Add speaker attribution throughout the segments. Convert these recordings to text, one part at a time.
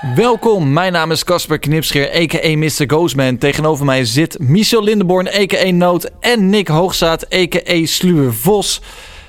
Speaker 1: Welkom, mijn naam is Casper Knipscheer, a.k.a. Mr. Ghostman. Tegenover mij zit Michel Lindenborn, a.k.a. Noot en Nick Hoogzaat, a.k.a. Sluwe Vos.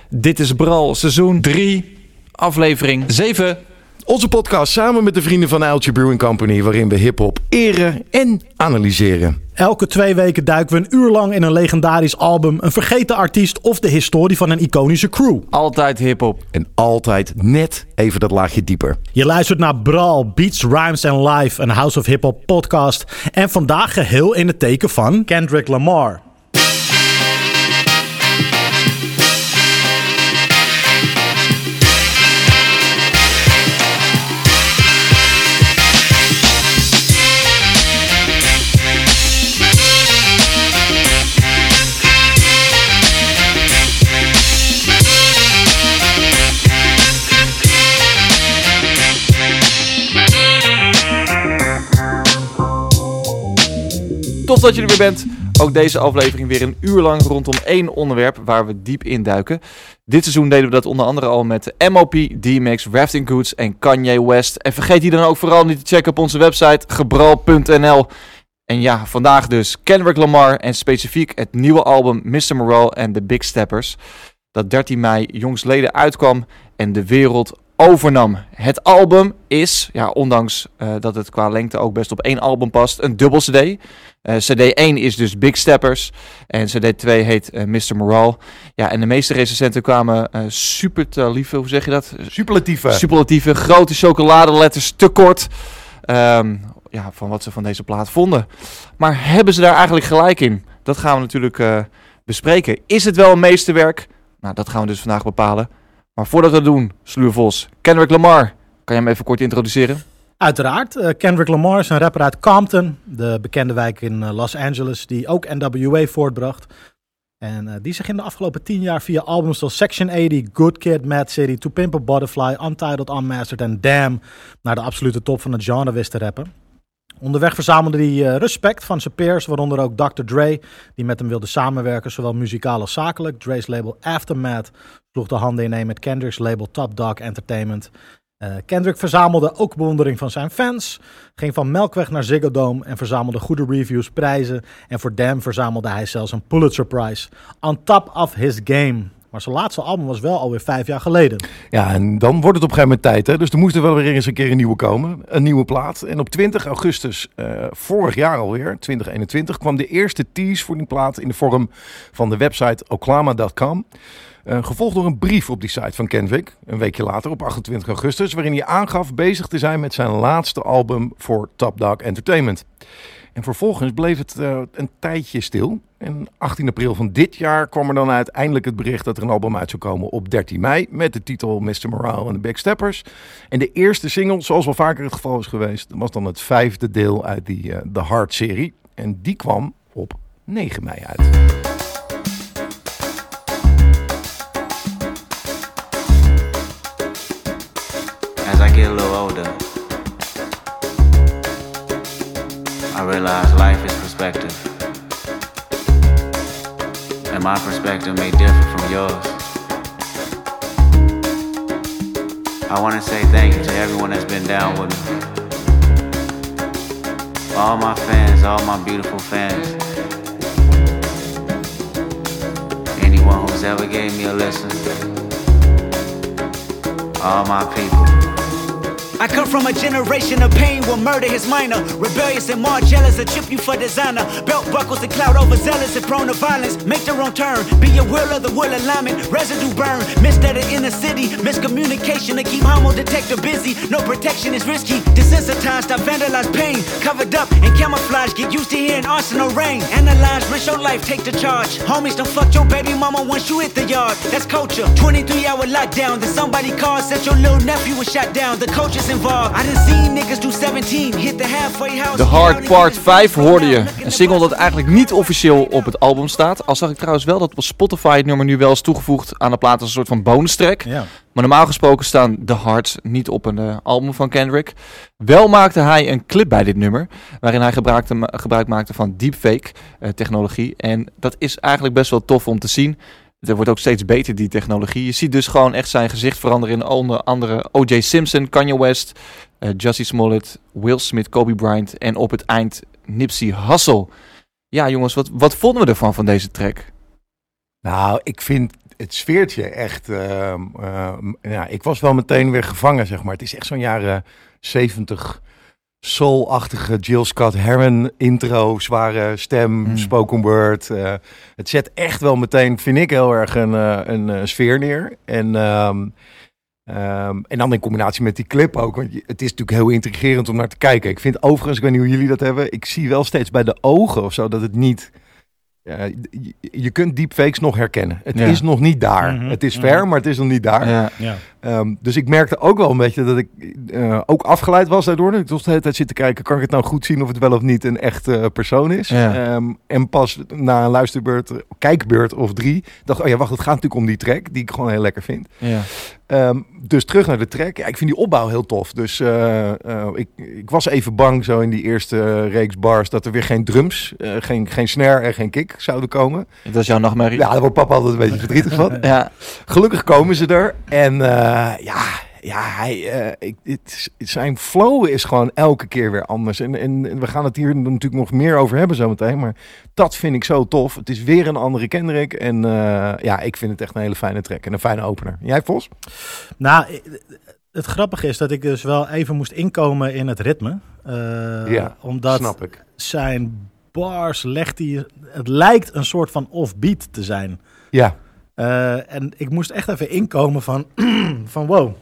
Speaker 1: Dit is Bral, seizoen 3, aflevering 7.
Speaker 2: Onze podcast samen met de vrienden van Uiltje Brewing Company, waarin we hip-hop eren en analyseren.
Speaker 3: Elke twee weken duiken we een uur lang in een legendarisch album, een vergeten artiest of de historie van een iconische crew.
Speaker 1: Altijd hip-hop.
Speaker 2: En altijd net even dat laagje dieper.
Speaker 3: Je luistert naar Brawl, Beats, Rhymes and Life, een House of Hip Hop podcast. En vandaag geheel in het teken van Kendrick Lamar.
Speaker 1: Tof dat je er weer bent. Ook deze aflevering weer een uur lang rondom één onderwerp waar we diep induiken. Dit seizoen deden we dat onder andere al met MOP, DMX, Rafting Goods en Kanye West. En vergeet die dan ook vooral niet te checken op onze website gebral.nl. En ja, vandaag dus Kendrick Lamar en specifiek het nieuwe album Mr. Morale en The Big Steppers. Dat 13 mei jongsleden uitkwam en de wereld overnam. Het album is, ja, ondanks uh, dat het qua lengte ook best op één album past, een dubbel CD. Uh, CD 1 is dus Big Steppers en CD 2 heet uh, Mr. Morale. Ja, en de meeste recensenten kwamen super hoe zeg je dat?
Speaker 2: Superlatieve.
Speaker 1: Superlatieve, grote chocoladeletters tekort. Um, ja, van wat ze van deze plaat vonden. Maar hebben ze daar eigenlijk gelijk in? Dat gaan we natuurlijk bespreken. Is het wel een meesterwerk? Nou, dat gaan we dus vandaag bepalen. Maar voordat we dat doen, Sluwe Vos, Kendrick Lamar, kan je hem even kort introduceren?
Speaker 3: Uiteraard. Uh, Kendrick Lamar is een rapper uit Compton, de bekende wijk in uh, Los Angeles, die ook NWA voortbracht. En uh, die zich in de afgelopen tien jaar via albums zoals Section 80, Good Kid, Mad City, To Pimp a Butterfly, Untitled, Unmastered en Damn naar de absolute top van het genre wist te rappen. Onderweg verzamelde hij uh, respect van zijn peers, waaronder ook Dr. Dre, die met hem wilde samenwerken, zowel muzikaal als zakelijk. Dre's label Aftermath sloeg de handen ineen met Kendrick's label Top Dog Entertainment. Uh, Kendrick verzamelde ook bewondering van zijn fans, ging van Melkweg naar Ziggo Dome en verzamelde goede reviews, prijzen. En voor Damn verzamelde hij zelfs een Pulitzer Prize. On top of his game. Maar zijn laatste album was wel alweer vijf jaar geleden.
Speaker 2: Ja, en dan wordt het op een gegeven moment tijd. Hè? Dus er moest er wel weer eens een keer een nieuwe komen. Een nieuwe plaat. En op 20 augustus uh, vorig jaar alweer, 2021, kwam de eerste tease voor die plaat in de vorm van de website oklama.com. Uh, gevolgd door een brief op die site van Kendrick, een weekje later op 28 augustus, waarin hij aangaf bezig te zijn met zijn laatste album voor Top Dog Entertainment. En vervolgens bleef het uh, een tijdje stil. En 18 april van dit jaar kwam er dan uiteindelijk het bericht dat er een album uit zou komen op 13 mei. Met de titel Mr. Morale en de Big Steppers. En de eerste single, zoals wel vaker het geval is geweest, was dan het vijfde deel uit die uh, The Heart-serie. En die kwam op 9 mei uit.
Speaker 4: As I get a little older, I realize life is perspective. My perspective may differ from yours. I want to say thank you to everyone that's been down with me. All my fans, all my beautiful fans. Anyone who's ever gave me a listen. All my people.
Speaker 5: I come from a generation of pain where murder is minor. Rebellious and more jealous, a chip you for designer. Belt buckles and cloud overzealous and prone to violence. Make their own turn, be your will of the will alignment. Residue burn, missed at the inner city. Miscommunication to keep homo detector busy. No protection is risky. Desensitized, I vandalize pain. Covered up and camouflage, get used to hearing arsenal rain. Analyze, risk your life, take the charge. Homies don't fuck your baby mama once you hit the yard. That's culture. 23 hour lockdown, then somebody called, said your little nephew was shot down. The coaches involved. I done seen niggas do 17, hit the halfway house.
Speaker 1: The Hard Part 5 hoorde je. Een single dat eigenlijk niet officieel op het album staat. Al zag ik trouwens wel dat op Spotify het nummer nu wel is toegevoegd aan de plaat als een soort van bonus track.
Speaker 3: Ja.
Speaker 1: Maar normaal gesproken staan The Hearts niet op een uh, album van Kendrick. Wel maakte hij een clip bij dit nummer, waarin hij gebruikte, gebruik maakte van deepfake uh, technologie. En dat is eigenlijk best wel tof om te zien. Het wordt ook steeds beter, die technologie. Je ziet dus gewoon echt zijn gezicht veranderen in onder andere O.J. Simpson, Kanye West, eh Jussie Smollett, Will Smith, Kobe Bryant en op het eind Nipsey Hussle. Ja, jongens, wat, wat vonden we ervan van deze track?
Speaker 2: Nou, ik vind het sfeertje echt... ehm, ehm, ja, ik was wel meteen weer gevangen, zeg maar. Het is echt zo'n jaren 70 soul-achtige Jill Scott Heron intro, zware stem,
Speaker 1: Mm.
Speaker 2: spoken word. eh, het zet echt wel meteen, vind ik, heel erg een, eh, een eh, sfeer neer. En, ehm, ehm, en dan in combinatie met die clip ook. Want het is natuurlijk heel intrigerend om naar te kijken. Ik vind overigens, ik weet niet hoe jullie dat hebben. Ik zie wel steeds bij de ogen of zo dat het niet... ja, je, je kunt deepfakes nog herkennen. Het
Speaker 1: Ja.
Speaker 2: is nog niet daar.
Speaker 3: Mhm,
Speaker 2: Het is
Speaker 3: mhm.
Speaker 2: ver, maar het is nog niet daar.
Speaker 1: Ja,
Speaker 3: Ja.
Speaker 2: Ehm, dus ik merkte ook wel een beetje dat ik eh, ook afgeleid was daardoor. Ik toch de hele tijd zit te kijken, kan ik het nou goed zien of het wel of niet een echte persoon is?
Speaker 1: Ja.
Speaker 2: Ehm, en pas na een luisterbeurt, eh, kijkbeurt of drie, dacht oh ja, wacht, het gaat natuurlijk om die track, die ik gewoon heel lekker vind.
Speaker 1: ja.
Speaker 2: Ehm, dus terug naar de track. Ja, ik vind die opbouw heel tof. Dus eh, eh, ik, ik was even bang zo in die eerste eh, reeks bars dat er weer geen drums, eh, geen, geen snare en geen kick zouden komen.
Speaker 1: Dat is jouw nachtmerrie?
Speaker 2: Ja, daar wordt papa altijd een beetje verdrietig van.
Speaker 1: Ja,
Speaker 2: Gelukkig komen ze er. En eh, ja, ja hij, eh, ik, het, zijn flow is gewoon elke keer weer anders. En, en, we gaan het hier natuurlijk nog meer over hebben zometeen. Maar dat vind ik zo tof. Het is weer een andere Kendrick. En eh, ja, ik vind het echt een hele fijne track. En een fijne opener. Jij, Vos?
Speaker 3: Nou, het grappige is dat ik dus wel even moest inkomen in het ritme. Eh,
Speaker 2: Ja,
Speaker 3: omdat
Speaker 2: Snap ik.
Speaker 3: zijn bars legt hij... Het lijkt een soort van offbeat te zijn.
Speaker 2: Ja,
Speaker 3: Eh, en ik moest echt even inkomen van, van wow.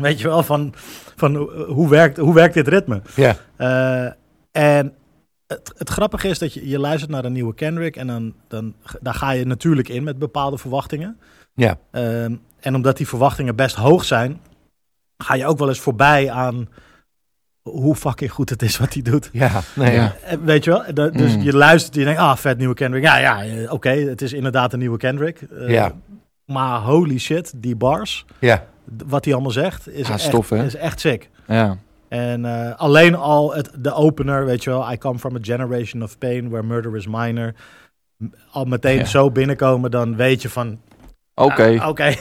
Speaker 3: Weet je wel, van, van hoe- hoe, werkt, hoe werkt dit ritme?
Speaker 2: ja,
Speaker 3: Eh, en het, het grappige is dat je, je luistert naar een nieuwe Kendrick en dan, dan daar ga je natuurlijk in met bepaalde verwachtingen.
Speaker 2: ja,
Speaker 3: Ehm, en omdat die verwachtingen best hoog zijn, ga je ook wel eens voorbij aan hoe fucking goed het is wat hij doet.
Speaker 2: ja. Nee,
Speaker 1: Ja.
Speaker 3: Eh, Weet je wel? Da- dus
Speaker 1: Mm.
Speaker 3: je luistert en je denkt, ah, vet nieuwe Kendrick. Ja, ja, eh, oké, het is inderdaad een nieuwe Kendrick. Eh,
Speaker 2: Ja.
Speaker 3: Maar holy shit, die bars,
Speaker 2: ja.
Speaker 3: wat hij allemaal zegt, is,
Speaker 1: Ja,
Speaker 3: echt,
Speaker 1: stof,
Speaker 3: is echt sick.
Speaker 1: ja.
Speaker 3: En eh, alleen al het, de opener, weet je wel, I come from a generation of pain where murder is minor. Al meteen
Speaker 1: Ja.
Speaker 3: zo binnenkomen, dan weet je van,
Speaker 1: Oké.
Speaker 3: ah, oké,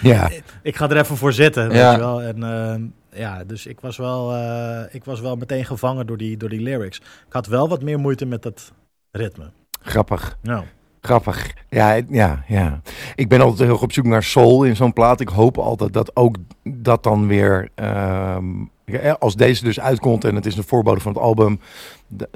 Speaker 2: ja.
Speaker 3: ik ga er even voor zitten, weet
Speaker 1: Ja.
Speaker 3: je wel. En ehm, ja, dus ik was wel, eh, ik was wel meteen gevangen door die, door die lyrics. Ik had wel wat meer moeite met dat ritme.
Speaker 2: Grappig.
Speaker 3: Nou,
Speaker 2: Grappig. Ja, ja, ja. Ik ben altijd heel erg op zoek naar soul in zo'n plaat. Ik hoop altijd dat ook dat dan weer... ehm, als deze dus uitkomt en het is een voorbode van het album...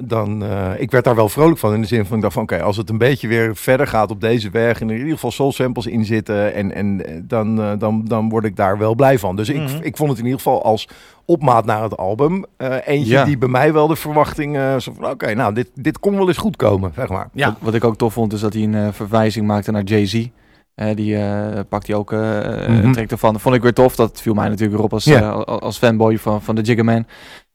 Speaker 2: dan... eh, ik werd daar wel vrolijk van in de zin van... Ik dacht van oké, als het een beetje weer verder gaat op deze weg... en er in ieder geval soul samples in zitten... en, en eh, dan, eh, dan, dan word ik daar wel blij van. Dus
Speaker 3: Mhm.
Speaker 2: ik, ik vond het in ieder geval als opmaat naar het album... eh, eentje
Speaker 1: Ja.
Speaker 2: die bij mij wel de verwachting... eh, zo van oké, nou, dit, dit kon wel eens goed komen, zeg maar.
Speaker 3: ja.
Speaker 1: Wat, wat ik ook tof vond, is dat hij een eh, verwijzing maakte naar Jay-Z. Eh, die eh, pakt hij ook eh
Speaker 2: Mhm.
Speaker 1: een trek ervan. Vond ik weer tof. Dat viel mij natuurlijk weer op als, eh, als, fanboy van, van de Jiggerman.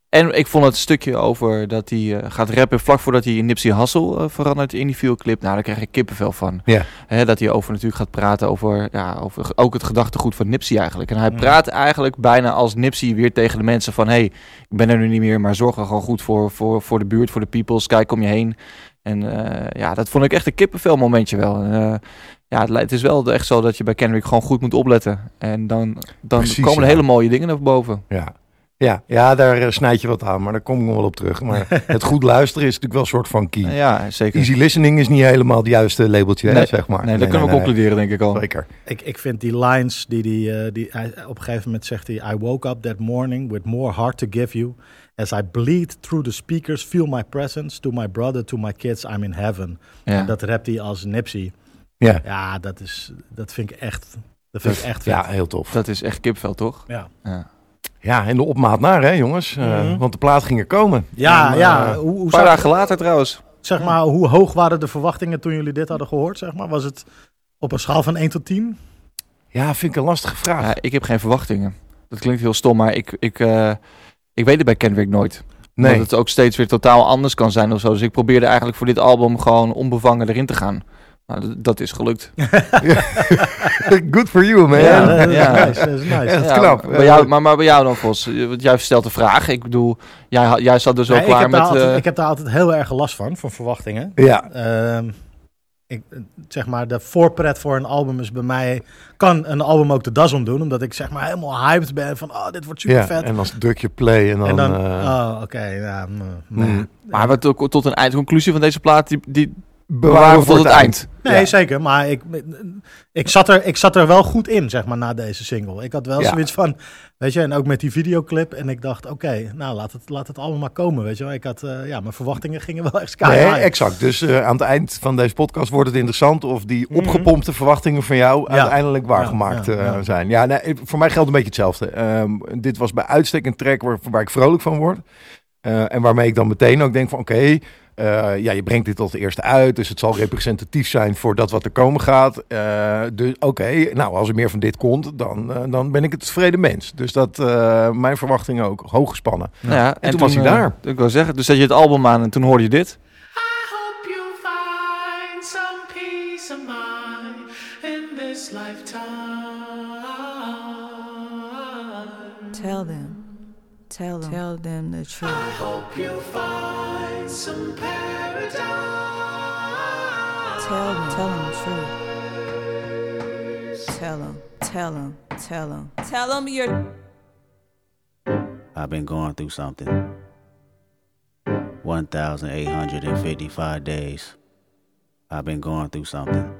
Speaker 1: En ik vond het stukje over dat hij eh, gaat rappen vlak voordat hij in Nipsey Hussle eh, verandert in die videoclip. Nou, daar krijg ik kippenvel van.
Speaker 2: Ja.
Speaker 1: Dat hij over natuurlijk gaat praten over, ja, over ook het gedachtegoed van Nipsey eigenlijk. En hij
Speaker 3: Mm.
Speaker 1: praat eigenlijk bijna als Nipsey weer tegen de mensen van... hey, ik ben er nu niet meer, maar zorg er gewoon goed voor, voor, voor de buurt, voor de peoples. Kijk om je heen. En eh, ja, dat vond ik echt een kippenvel momentje wel. En, eh, ja, het, is wel echt zo dat je bij Kendrick gewoon goed moet opletten. En dan, dan
Speaker 2: Precies,
Speaker 1: komen er
Speaker 2: ja.
Speaker 1: hele mooie dingen naar boven.
Speaker 2: Ja. Ja, ja, daar eh, snijd je wat aan, maar daar kom ik nog wel op terug. Maar het goed luisteren is natuurlijk wel een soort van key.
Speaker 1: Ja, zeker.
Speaker 2: Easy listening is niet helemaal het juiste labeltje, hè,
Speaker 1: Nee,
Speaker 2: zeg maar.
Speaker 1: Nee, dat kunnen we concluderen, denk ik al.
Speaker 2: Zeker.
Speaker 3: Ik, ik vind die lines die, die, eh, die hij, op een gegeven moment zegt hij... I woke up that morning with more heart to give you. As I bleed through the speakers, feel my presence. To my brother, to my kids, I'm in heaven.
Speaker 1: Ja.
Speaker 3: En dat rapt hij als Nipsey.
Speaker 2: Ja.
Speaker 3: Ja, dat, is, dat vind ik echt, dat vind ik echt vet.
Speaker 2: ja, heel tof.
Speaker 1: Dat is echt kippenvel, toch?
Speaker 3: Ja,
Speaker 1: Ja.
Speaker 2: Ja, en de opmaat naar, hè, jongens. Eh,
Speaker 3: Mhm.
Speaker 2: Want de plaat ging er komen.
Speaker 3: ja,
Speaker 2: En,
Speaker 3: ja.
Speaker 2: eh,
Speaker 3: Hoe, hoe,
Speaker 1: Een paar dagen later trouwens.
Speaker 3: zeg maar, hoe hoog waren de verwachtingen toen jullie dit hadden gehoord? Zeg maar? Was het op een schaal van 1 tot 10?
Speaker 2: ja, vind ik een lastige vraag.
Speaker 1: Ja, ik heb geen verwachtingen. Dat klinkt heel stom, maar ik, ik, eh, ik weet het bij Kendrick nooit.
Speaker 2: nee.
Speaker 1: Dat het ook steeds weer totaal anders kan zijn of zo. Dus ik probeerde eigenlijk voor dit album gewoon onbevangen erin te gaan. Nou, dat, is gelukt.
Speaker 2: Good for you, man.
Speaker 3: Ja, dat is
Speaker 1: ja.
Speaker 3: nice. Dat is nice.
Speaker 2: Ja. Dat is
Speaker 1: Ja,
Speaker 2: knap.
Speaker 1: Bij jou, maar, maar bij jou dan, Vos? Want jij stelt de vraag. Ik bedoel, jij, jij zat dus ook
Speaker 3: Nee, ik,
Speaker 1: klaar
Speaker 3: heb
Speaker 1: met...
Speaker 3: altijd,
Speaker 1: eh,
Speaker 3: ik heb daar altijd heel erg last van, van verwachtingen.
Speaker 2: Ja,
Speaker 3: Ehm, ik, zeg maar, de voorpret voor een album is bij mij... kan een album ook de das om doen. Omdat ik zeg maar helemaal hyped ben van... oh, dit wordt super
Speaker 2: Ja,
Speaker 3: vet.
Speaker 2: en dan druk je play en dan...
Speaker 3: En dan,
Speaker 2: eh,
Speaker 3: oh, oké, ja, mm,
Speaker 2: mm,
Speaker 1: Maar we tot, tot een eindconclusie van deze plaat, die, die
Speaker 2: bewaren
Speaker 1: tot het eind.
Speaker 3: Nee,
Speaker 2: Ja.
Speaker 3: zeker. Maar ik, ik, zat er, ik zat er wel goed in, zeg maar, na deze single. Ik had wel
Speaker 2: Ja.
Speaker 3: zoiets van, weet je, en ook met die videoclip. En ik dacht, oké, nou, laat het, laat het allemaal maar komen, weet je wel. Ik had, eh, ja, mijn verwachtingen gingen wel echt sky
Speaker 2: Nee,
Speaker 3: high.
Speaker 2: exact. Dus eh, aan het eind van deze podcast wordt het interessant of die
Speaker 3: Mhm.
Speaker 2: opgepompte verwachtingen van jou
Speaker 3: Ja.
Speaker 2: uiteindelijk waargemaakt
Speaker 3: Ja, ja,
Speaker 2: eh, zijn. Ja, nee, voor mij geldt een beetje hetzelfde. Ehm, dit was bij uitstek een track waar, waar ik vrolijk van word. Eh, en waarmee ik dan meteen ook denk van oké, eh, ja, je brengt dit als eerste uit, dus het zal representatief zijn voor dat wat er komen gaat. Eh, dus oké, nou als er meer van dit komt, dan, eh, dan ben ik het tevreden mens. Dus dat eh, mijn verwachtingen ook hoog gespannen.
Speaker 1: Ja,
Speaker 2: En toen was hij daar.
Speaker 1: Ik wil zeggen, dus zet je het album aan en toen hoorde je dit.
Speaker 6: I hope you find some peace of mind in this lifetime.
Speaker 7: Tell them. Tell them. Tell them the truth.
Speaker 6: I hope you find some paradise.
Speaker 7: Tell them. Tell them the truth. Tell them. Tell them. Tell them. Tell them you're.
Speaker 8: I've been going through something. 1,855 days. I've been going through something.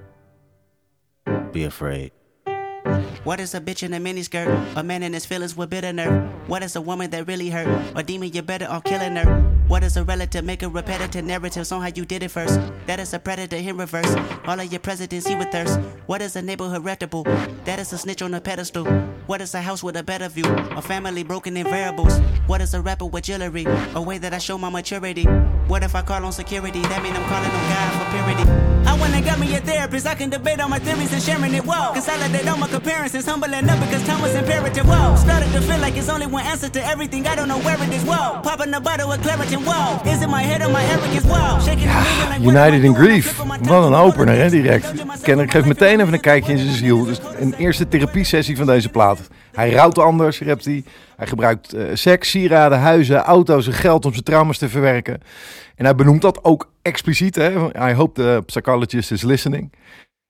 Speaker 8: Be afraid.
Speaker 5: What is a bitch in a miniskirt? A man in his feelings with bitter nerve. What is a woman that really hurt? A demon, you better off killing her. What is a relative? Make a repetitive narratives on how you did it first. That is a predator in reverse. All of your presidents he with thirst. What is a neighborhood reputable? That is a snitch on a pedestal. What is a house with a better view? A family broken in variables. What is a rapper with jewelry? A way that I show my maturity. What if I call on security? That mean I'm calling on God for purity. I went and got me a therapist. I can debate on my theories and sharing it. Whoa. Consolidate all my comparisons. Humbling up because time was imperative. Whoa. Started to feel like it's only one answer to everything. I don't know where it is. Whoa. Popping a bottle with Claritin. Whoa. Is it my head or my arrogance? Whoa. Shaking like
Speaker 2: United in Grief. Wat een opener, hè, direct. Kenner geeft meteen even een kijkje in zijn ziel. Dus een eerste therapiesessie van deze plaat. Hij rouwt anders, rapt hij. Hij gebruikt eh, seks, sieraden, huizen, auto's en geld om zijn trauma's te verwerken. En hij benoemt dat ook expliciet. Hè? I hope the psychologist is listening.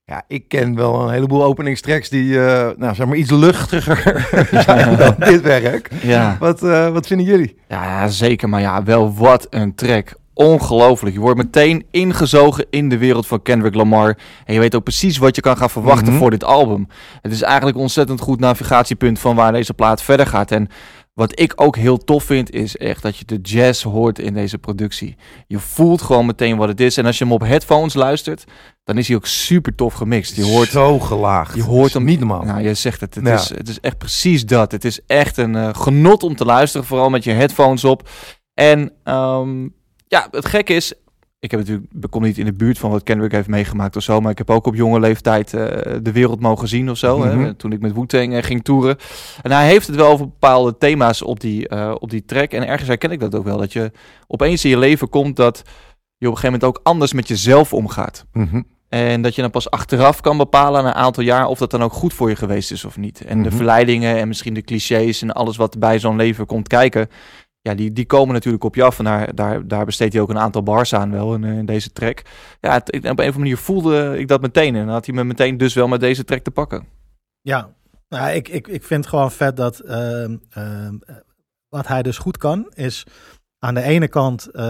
Speaker 2: Ja, ik ken wel een heleboel openingstracks die, eh, nou, zeg maar, iets luchtiger zijn dan dit werk.
Speaker 1: Ja.
Speaker 2: Wat, eh, wat vinden jullie?
Speaker 1: Ja, ja, zeker. Maar ja, wel wat een track. Ongelooflijk. Je wordt meteen ingezogen in de wereld van Kendrick Lamar. En je weet ook precies wat je kan gaan verwachten
Speaker 2: Mhm.
Speaker 1: voor dit album. Het is eigenlijk een ontzettend goed navigatiepunt van waar deze plaat verder gaat. En wat ik ook heel tof vind, is echt dat je de jazz hoort in deze productie. Je voelt gewoon meteen wat het is. En als je hem op headphones luistert, dan is hij ook super tof gemixt. Je hoort
Speaker 2: zo gelaagd.
Speaker 1: je hoort hem
Speaker 2: niet normaal.
Speaker 1: Nou, je zegt het. Het,
Speaker 2: Ja.
Speaker 1: is, het is echt precies dat. Het is echt een eh, genot om te luisteren, vooral met je headphones op. En ehm, ja, het gekke is, ik heb natuurlijk, ik kom niet in de buurt van wat Kendrick heeft meegemaakt of zo, maar ik heb ook op jonge leeftijd eh, de wereld mogen zien of zo,
Speaker 2: Mhm.
Speaker 1: hè, toen ik met Wu-Tang eh, ging toeren. En hij heeft het wel over bepaalde thema's op die, eh, op die track. En ergens herken ik dat ook wel, dat je opeens in je leven komt dat je op een gegeven moment ook anders met jezelf omgaat.
Speaker 2: Mhm.
Speaker 1: En dat je dan pas achteraf kan bepalen na een aantal jaar of dat dan ook goed voor je geweest is of niet. En de
Speaker 2: Mhm.
Speaker 1: verleidingen en misschien de clichés en alles wat bij zo'n leven komt kijken. Ja, die, die komen natuurlijk op je af. En daar, daar, daar besteedt hij ook een aantal bars aan wel in, eh, in deze track. Ja, het- op een of andere manier voelde ik dat meteen. En dan had hij me meteen dus wel met deze track te pakken.
Speaker 3: Ja, nou, ik, ik, ik vind gewoon vet dat ehm, ehm, wat hij dus goed kan, is aan de ene kant eh,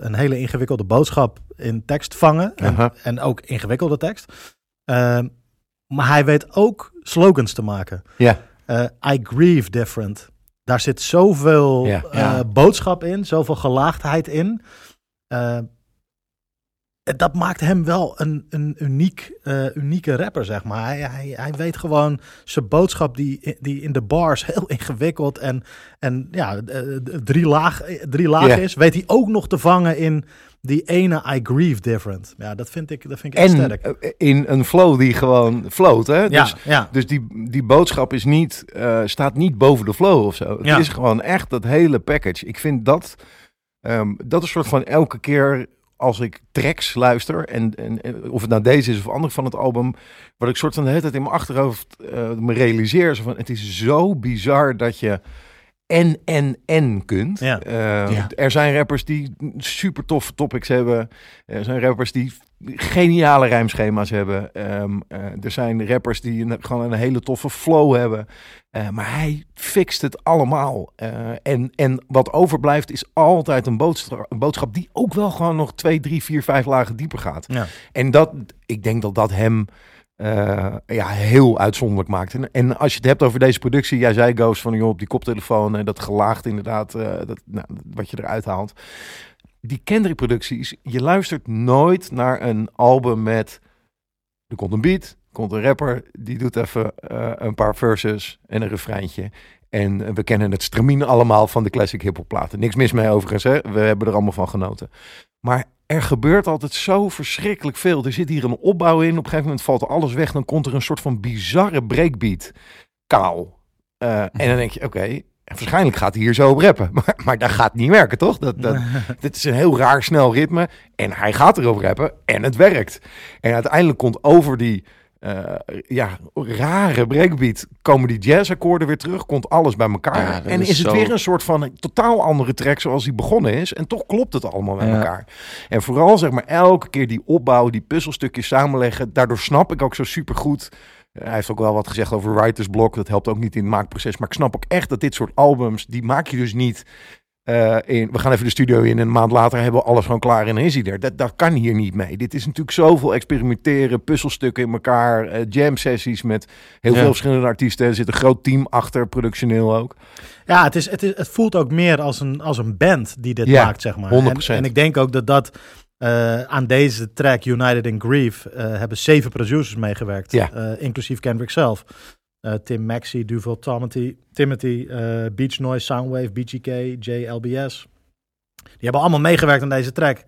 Speaker 3: een hele ingewikkelde boodschap in tekst vangen. En, en ook ingewikkelde tekst. Ehm, maar hij weet ook slogans te maken.
Speaker 2: Ja.
Speaker 3: Eh, I grieve different. Daar zit zoveel
Speaker 2: Ja.
Speaker 3: eh,
Speaker 1: Ja.
Speaker 3: boodschap in, zoveel gelaagdheid in. Eh, dat maakt hem wel een, een uniek, eh, unieke rapper, zeg maar. Hij, hij, hij weet gewoon zijn boodschap die, die in de bars heel ingewikkeld en, en ja, drie, laag, drie lagen
Speaker 2: Ja.
Speaker 3: is. Weet hij ook nog te vangen in die ene I grieve different. Ja, dat vind ik, dat vind ik echt
Speaker 2: En
Speaker 3: sterk.
Speaker 2: eh, in een flow die gewoon float, hè?
Speaker 3: Ja,
Speaker 2: Dus,
Speaker 3: ja.
Speaker 2: dus die, die boodschap is niet, eh, staat niet boven de flow of zo. Het
Speaker 3: Ja.
Speaker 2: is gewoon echt dat hele package. Ik vind dat, ehm, dat is soort van elke keer als ik tracks luister, en, en, en of het nou deze is of andere van het album, wat ik soort van de hele tijd in mijn achterhoofd eh, me realiseer. Zo van, het is zo bizar dat je en, en, en kunt.
Speaker 3: Ja.
Speaker 2: Eh,
Speaker 1: Ja.
Speaker 2: Er zijn rappers die super toffe topics hebben. Er zijn rappers die geniale rijmschema's hebben. Ehm, eh, er zijn rappers die een, gewoon een hele toffe flow hebben. Eh, maar hij fixt het allemaal. Eh, en, en wat overblijft is altijd een, boodschap- een boodschap die ook wel gewoon nog twee, drie, vier, vijf lagen dieper gaat.
Speaker 3: Ja.
Speaker 2: En dat, ik denk dat dat hem eh, ja, heel uitzonderlijk maakt. En, en als je het hebt over deze productie, jij zei Ghost van joh, op die koptelefoon en dat gelaagd inderdaad, eh, dat, nou, wat je eruit haalt. Die Kendrick-producties, je luistert nooit naar een album met, er komt een beat, komt een rapper, die doet even eh, een paar verses en een refreintje. En we kennen het stramien allemaal van de classic hip-hop platen. Niks mis mee overigens, hè? we hebben er allemaal van genoten. Maar er gebeurt altijd zo verschrikkelijk veel. Er zit hier een opbouw in. Op een gegeven moment valt alles weg. Dan komt er een soort van bizarre breakbeat. Kaal. Eh, en dan denk je, oké, waarschijnlijk gaat hij hier zo op rappen. Maar, maar dat gaat niet werken, toch? Dat, dat, dit is een heel raar snel ritme. En hij gaat erop rappen. En het werkt. En uiteindelijk komt over die eh, ja, rare breakbeat... komen die jazzakkoorden weer terug. Komt alles bij elkaar.
Speaker 1: Ja,
Speaker 2: en
Speaker 1: is
Speaker 2: is, het
Speaker 1: zo-
Speaker 2: weer een soort van een totaal andere track... zoals die begonnen is. En toch klopt het allemaal bij
Speaker 1: Ja.
Speaker 2: elkaar. En vooral zeg maar elke keer die opbouw, die puzzelstukjes samenleggen. Daardoor snap ik ook zo supergoed. Eh, Hij heeft ook wel wat gezegd over writer's block. Dat helpt ook niet in het maakproces. Maar ik snap ook echt dat dit soort albums, die maak je dus niet. Eh, in, we gaan even de studio in en een maand later hebben we alles gewoon klaar en dan is hij er. Dat, dat kan hier niet mee. Dit is natuurlijk zoveel experimenteren, puzzelstukken in elkaar, eh, jam sessies met heel
Speaker 1: Ja.
Speaker 2: veel verschillende artiesten. Er zit een groot team achter, productioneel ook.
Speaker 3: Ja, het, is, het, is, het voelt ook meer als een, als een band die dit
Speaker 2: Ja,
Speaker 3: maakt, zeg maar.
Speaker 2: 100%.
Speaker 3: En, en ik denk ook dat dat eh, aan deze track, United in Grief, eh, hebben zeven producers meegewerkt.
Speaker 2: Ja.
Speaker 3: eh, inclusief Kendrick zelf. Eh, Tim Maxey, Duval Timothy, Timothy eh, Beach Noise, Soundwave, BGK, JLBS. Die hebben allemaal meegewerkt aan deze track.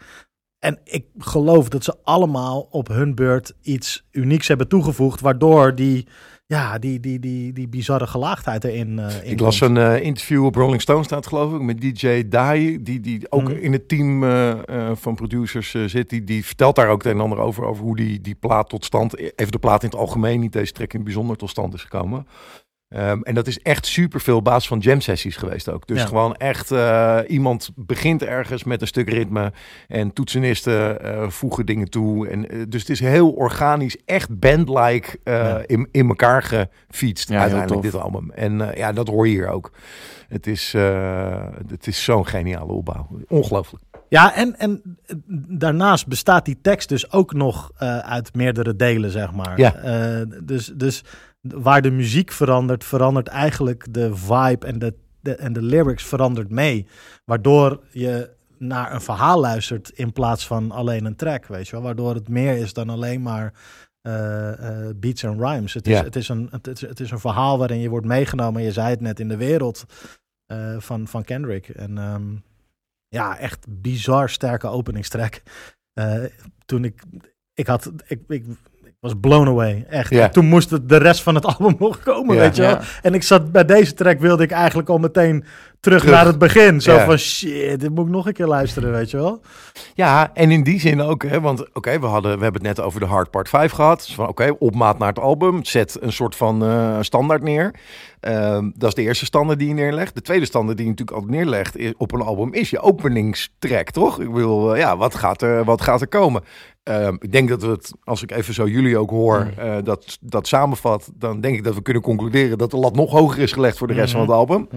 Speaker 3: En ik geloof dat ze allemaal op hun beurt iets unieks hebben toegevoegd, waardoor die, ja, die, die, die, die bizarre gelaagdheid erin eh in
Speaker 2: Ik las een eh, interview op Rolling Stone staat geloof ik met DJ Dai, die, die ook
Speaker 3: Mhm.
Speaker 2: in het team eh, van producers zit. Die, die vertelt daar ook het een en ander over, over hoe die, die plaat tot stand, even de plaat in het algemeen, niet deze track in het bijzonder tot stand is gekomen. Ehm, en dat is echt super veel basis van jam sessies geweest ook. Dus
Speaker 3: Ja.
Speaker 2: gewoon echt eh, iemand begint ergens met een stuk ritme en toetsenisten eh, voegen dingen toe. En, eh, dus het is heel organisch, echt band-like
Speaker 3: Ja.
Speaker 2: in, in elkaar gefietst
Speaker 1: Ja,
Speaker 2: uiteindelijk dit album. En ja, dat hoor je hier ook. Het is, het is zo'n geniale opbouw. Ongelooflijk.
Speaker 3: Ja, en, en daarnaast bestaat die tekst dus ook nog uit meerdere delen, zeg maar.
Speaker 2: Ja.
Speaker 3: Dus, dus waar de muziek verandert, verandert eigenlijk de vibe en de, de, en de lyrics verandert mee. Waardoor je naar een verhaal luistert in plaats van alleen een track, weet je wel. Waardoor het meer is dan alleen maar eh, eh, beats en rhymes. Het is, het, is een, het, is, het is een verhaal waarin je wordt meegenomen, je zei het net, in de wereld eh, van, van Kendrick. En ehm, ja, echt bizar sterke openingstrek. Eh, toen ik, ik had, ik, ik was blown away, echt. Toen moest het de rest van het album nog komen, weet je wel. En ik zat bij deze track wilde ik eigenlijk al meteen terug,
Speaker 2: Terug.
Speaker 3: naar het begin. Zo van shit, dit moet ik nog een keer luisteren, weet je wel.
Speaker 2: Ja, en in die zin ook, hè, want oké, we hadden, we hebben het net over de Hard Part 5 gehad. Dus van oké, opmaat naar het album, zet een soort van eh, standaard neer. Ehm, dat is de eerste standaard die je neerlegt. De tweede standaard die je natuurlijk altijd neerlegt is, op een album is je openingstrack, toch? Ik wil, ja, wat gaat er, wat gaat er komen? Ehm, ik denk dat we het, als ik even zo jullie ook hoor,
Speaker 3: Mm.
Speaker 2: eh, dat, dat samenvat, dan denk ik dat we kunnen concluderen dat de lat nog hoger is gelegd voor de rest van het album.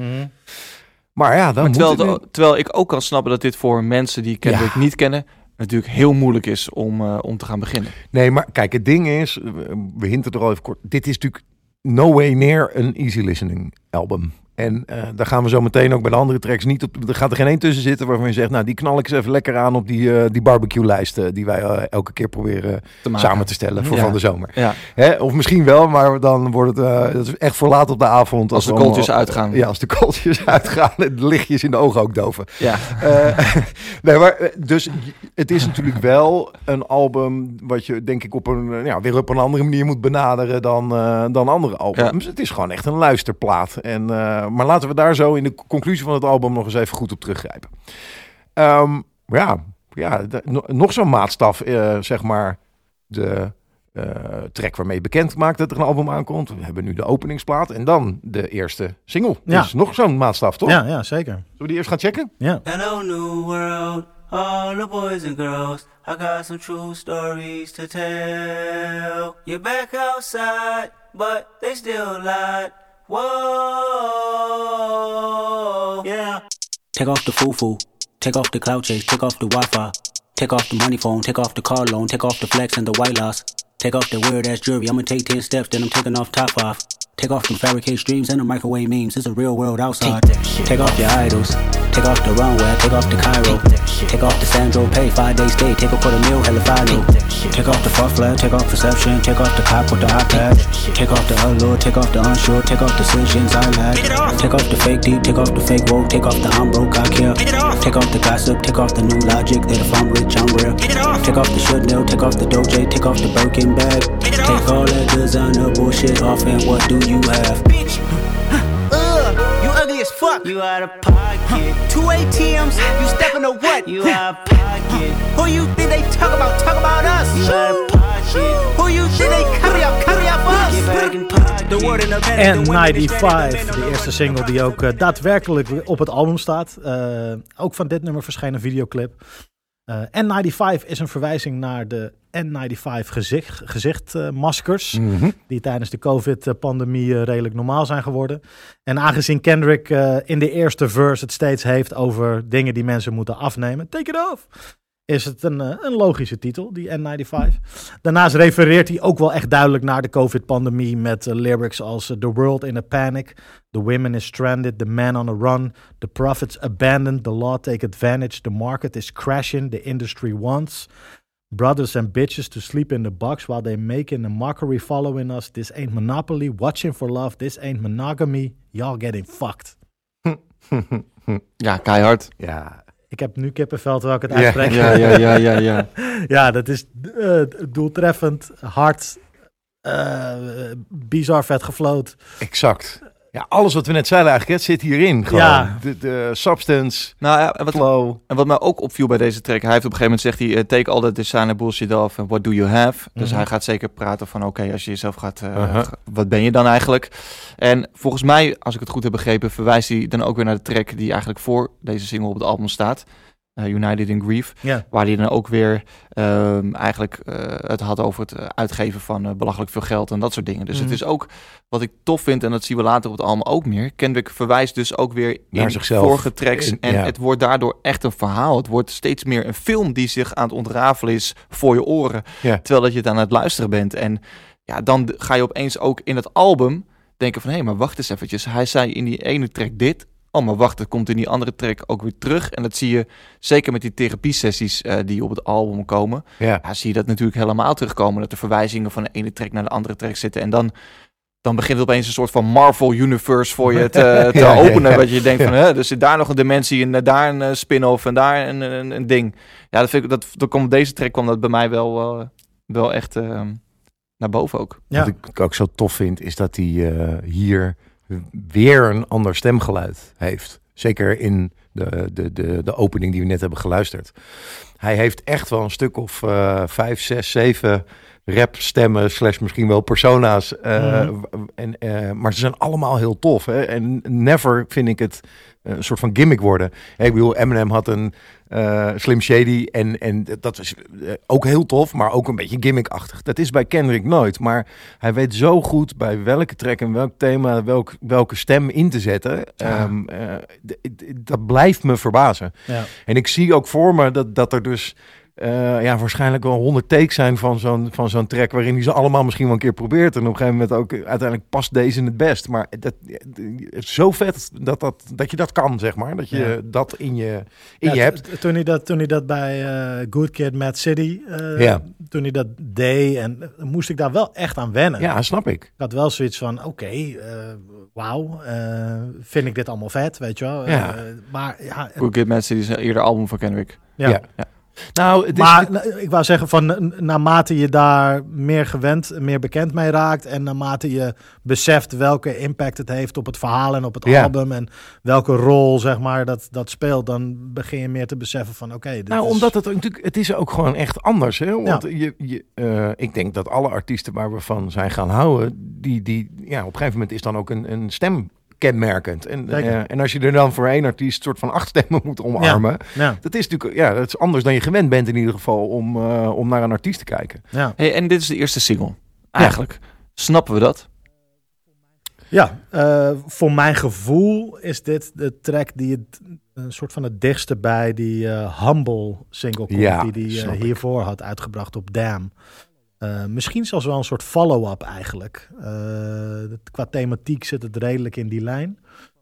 Speaker 2: Maar ja, dan
Speaker 1: Maar
Speaker 2: moet
Speaker 1: terwijl, de- terwijl ik ook kan snappen dat dit voor mensen die Kendrick
Speaker 2: Ja.
Speaker 1: niet kennen, natuurlijk heel moeilijk is om, eh, om te gaan beginnen.
Speaker 2: Nee, maar kijk, het ding is, we- we hinten er al even kort. Dit is natuurlijk no way near een easy listening album. En eh, daar gaan we zo meteen ook bij de andere tracks niet op. Er gaat er geen één tussen zitten waarvan je zegt, nou, die knal ik eens even lekker aan op die, eh, die barbecue-lijst eh, die wij elke keer proberen
Speaker 1: Te
Speaker 2: samen te stellen voor
Speaker 1: Ja.
Speaker 2: van de zomer.
Speaker 1: Ja,
Speaker 2: Hè? Of misschien wel, maar dan wordt het dat is echt voor laat op de avond.
Speaker 1: Als de kooltjes uitgaan.
Speaker 2: Ja, als de kooltjes uitgaan en de lichtjes in de ogen ook doven.
Speaker 1: ja.
Speaker 2: Nee, maar dus het is natuurlijk wel een album wat je denk ik op een ja, weer op een andere manier moet benaderen dan, dan andere albums. Het is gewoon echt een luisterplaat. En, maar laten we daar zo in de conclusie van het album nog eens even goed op teruggrijpen. Ehm, ja, ja nog zo'n maatstaf, eh, zeg maar, de eh, track waarmee bekend maakt dat er een album aankomt. We hebben nu de openingsplaat en dan de eerste single.
Speaker 3: Ja.
Speaker 2: Dus nog zo'n maatstaf, toch?
Speaker 3: Ja, ja, zeker.
Speaker 2: Zullen we die eerst gaan checken?
Speaker 3: Ja.
Speaker 8: Hello, new world, all the boys and girls. I got some true stories to tell. You're back outside, but they still lied. Whoa, yeah. Take off the foo-foo, take off the cloud chase, take off the Wi-Fi. Take off the money phone, take off the car loan, take off the flex and the white loss. Take off the weird ass jewelry, I'ma take 10 steps, then I'm taking off top off. Take off them fabricate streams and the microwave memes, it's a real world outside. Take off your idols, take off the runway, take off the Cairo. Take off the Sandro pay, five day stay, take off for the meal, hella follow. Take off the fuck flag, take off perception, take off the cop with the iPad. Take off the allure, take off the unsure, take off decisions I lack. Take off the fake deep, take off the fake woke, take off the I'm broke, I care. Take off the gossip, take off the new logic, that if I'm rich, I'm real. Take off the Chanel, take off the Doja, take off the Birkin bag. Take all that designer bullshit off, and what do you have? Bitch, ugh, you ugly as fuck. You out of pocket. Two ATMs, you stepping to what? You out of pocket. Who you think they talk about? Talk about us. You out of pocket. Who you think they carry up? Carry up us. Back.
Speaker 3: En 95, de eerste single die ook eh, daadwerkelijk op het album staat. Eh, ook van dit nummer verscheen een videoclip. Eh, N95 is een verwijzing naar de N95 gezicht, gezichtmaskers.
Speaker 2: Mhm.
Speaker 3: Die tijdens de COVID-pandemie eh, redelijk normaal zijn geworden. En aangezien Kendrick eh, in de eerste verse het steeds heeft over dingen die mensen moeten afnemen. Take it off! Is het een, eh, een logische titel, die N95. Daarnaast refereert hij ook wel echt duidelijk naar de COVID-pandemie met eh, lyrics als eh, The world in a panic, The women is stranded, The man on a run, The prophets abandoned, The law take advantage, The market is crashing, The industry wants. Brothers and bitches to sleep in the box while they making a mockery following us. This ain't monopoly, watching for love, this ain't monogamy, y'all getting fucked.
Speaker 1: Ja, keihard.
Speaker 2: Ja,
Speaker 3: Ik heb nu kippenvel terwijl ik het uitspreek.
Speaker 1: Ja, ja, ja, ja, ja.
Speaker 3: Ja, dat is eh, doeltreffend, hard, eh, bizar vet gefloot.
Speaker 2: exact. Ja, alles wat we net zeiden eigenlijk, het zit hierin. Gewoon.
Speaker 3: Ja.
Speaker 2: De, de substance,
Speaker 1: Nou ja, en wat,
Speaker 2: flow.
Speaker 1: en wat mij ook opviel bij deze track, hij heeft op een gegeven moment zegt hij, eh, take all that designer bullshit off and what do you have? Dus
Speaker 3: Mhm.
Speaker 1: hij gaat zeker praten van, oké, als je jezelf gaat, eh,
Speaker 2: Uh-huh.
Speaker 1: wat ben je dan eigenlijk? En volgens mij, als ik het goed heb begrepen, verwijst hij dan ook weer naar de track die eigenlijk voor deze single op het album staat. Eh, United in Grief.
Speaker 3: Ja.
Speaker 1: Waar hij dan ook weer ehm, eigenlijk eh, het had over het eh, uitgeven van belachelijk veel geld en dat soort dingen. Dus
Speaker 3: Mhm.
Speaker 1: het is ook wat ik tof vind, en dat zien we later op het album ook meer. Kendrick verwijst dus ook weer
Speaker 2: Naar
Speaker 1: in
Speaker 2: zichzelf.
Speaker 1: vorige tracks.
Speaker 2: In-
Speaker 1: en
Speaker 2: ja.
Speaker 1: het wordt daardoor echt een verhaal. Het wordt steeds meer een film die zich aan het ontrafelen is voor je oren.
Speaker 2: Ja.
Speaker 1: Terwijl dat je het aan het luisteren bent. En ja, dan ga je opeens ook in het album denken van... hé, maar wacht eens eventjes. Hij zei in die ene track dit. Oh, maar wacht, het komt in die andere track ook weer terug. En dat zie je zeker met die therapiesessies eh die op het album komen.
Speaker 2: Ja.
Speaker 1: Ja, zie je dat natuurlijk helemaal terugkomen. Dat de verwijzingen van de ene track naar de andere track zitten. En dan, dan begint het opeens een soort van Marvel Universe voor je te, te
Speaker 2: Ja,
Speaker 1: openen.
Speaker 2: ja.
Speaker 1: Wat je denkt van, hè, er zit daar nog een dimensie en eh, daar een eh, spin-off en daar een, een, een ding. Ja, dat vind ik, dat, dat kwam, deze track kwam dat bij mij wel, wel echt eh, naar boven ook.
Speaker 3: Ja.
Speaker 2: Wat ik ook zo tof vind, is dat hij eh, hier weer een ander stemgeluid heeft. Zeker in de, de, de, de opening die we net hebben geluisterd. Hij heeft echt wel een stuk of eh, vijf, zes, zeven rap stemmen slash misschien wel persona's. eh,
Speaker 3: Mhm.
Speaker 2: en, eh, maar ze zijn allemaal heel tof. Hè? En never vind ik het een soort van gimmick worden. Hè, ik bedoel, Eminem had een eh, Slim Shady en, en dat was eh, ook heel tof, maar ook een beetje gimmickachtig. Dat is bij Kendrick nooit, maar hij weet zo goed bij welke track en welk thema, welk, welke stem in te zetten. Ehm, eh, dat blijft me verbazen.
Speaker 3: Ja.
Speaker 2: En ik zie ook voor me dat, dat er dus eh, ja, waarschijnlijk wel honderd takes zijn van zo'n, van zo'n track... waarin hij ze allemaal misschien wel een keer probeert. En op een gegeven moment ook eh, uiteindelijk past deze het best. Maar dat, het is zo vet dat, dat, dat je dat kan, zeg maar. Dat je
Speaker 3: Ja.
Speaker 2: dat in je, in
Speaker 3: Ja,
Speaker 2: je hebt.
Speaker 3: t- Toen hij dat, toen hij dat bij eh, Good Kid, Mad City, eh,
Speaker 2: Ja.
Speaker 3: toen hij dat deed, en eh, moest ik daar wel echt aan wennen.
Speaker 2: Ja, snap ik.
Speaker 3: Ik had wel zoiets van, oké, eh, wauw, eh, vind ik dit allemaal vet, weet je wel.
Speaker 2: Ja.
Speaker 3: Eh, maar ja,
Speaker 1: Good Kid, Mad City is een eerder album van Kendrick.
Speaker 3: ja.
Speaker 2: Ja. Nou, het is,
Speaker 3: Maar ik wou zeggen, van, naarmate je daar meer gewend, meer bekend mee raakt... en naarmate je beseft welke impact het heeft op het verhaal en op het
Speaker 2: Ja.
Speaker 3: album... en welke rol, zeg maar, dat, dat speelt... dan begin je meer te beseffen van, oké... dit
Speaker 2: Nou,
Speaker 3: is-
Speaker 2: omdat het natuurlijk, het is ook gewoon echt anders. Hè? Want je, je, eh, ik denk dat alle artiesten waar we van zijn gaan houden, die, die ja, op een gegeven moment is dan ook een, een stem kenmerkend. En, eh, en als je er dan voor één artiest soort van acht stemmen moet omarmen,
Speaker 3: Ja,
Speaker 2: dat is natuurlijk ja, dat is anders dan je gewend bent in ieder geval om, eh, om naar een artiest te kijken.
Speaker 3: ja.
Speaker 1: Hey, en dit is de eerste single. Eigenlijk. Snappen we dat?
Speaker 3: Ja, eh, voor mijn gevoel is dit de track die het een soort van het dichtste bij die eh, Humble single komt,
Speaker 2: Ja,
Speaker 3: die hij hiervoor had uitgebracht op Damn. Eh, misschien zelfs wel een soort follow-up eigenlijk. Eh, qua thematiek zit het redelijk in die lijn.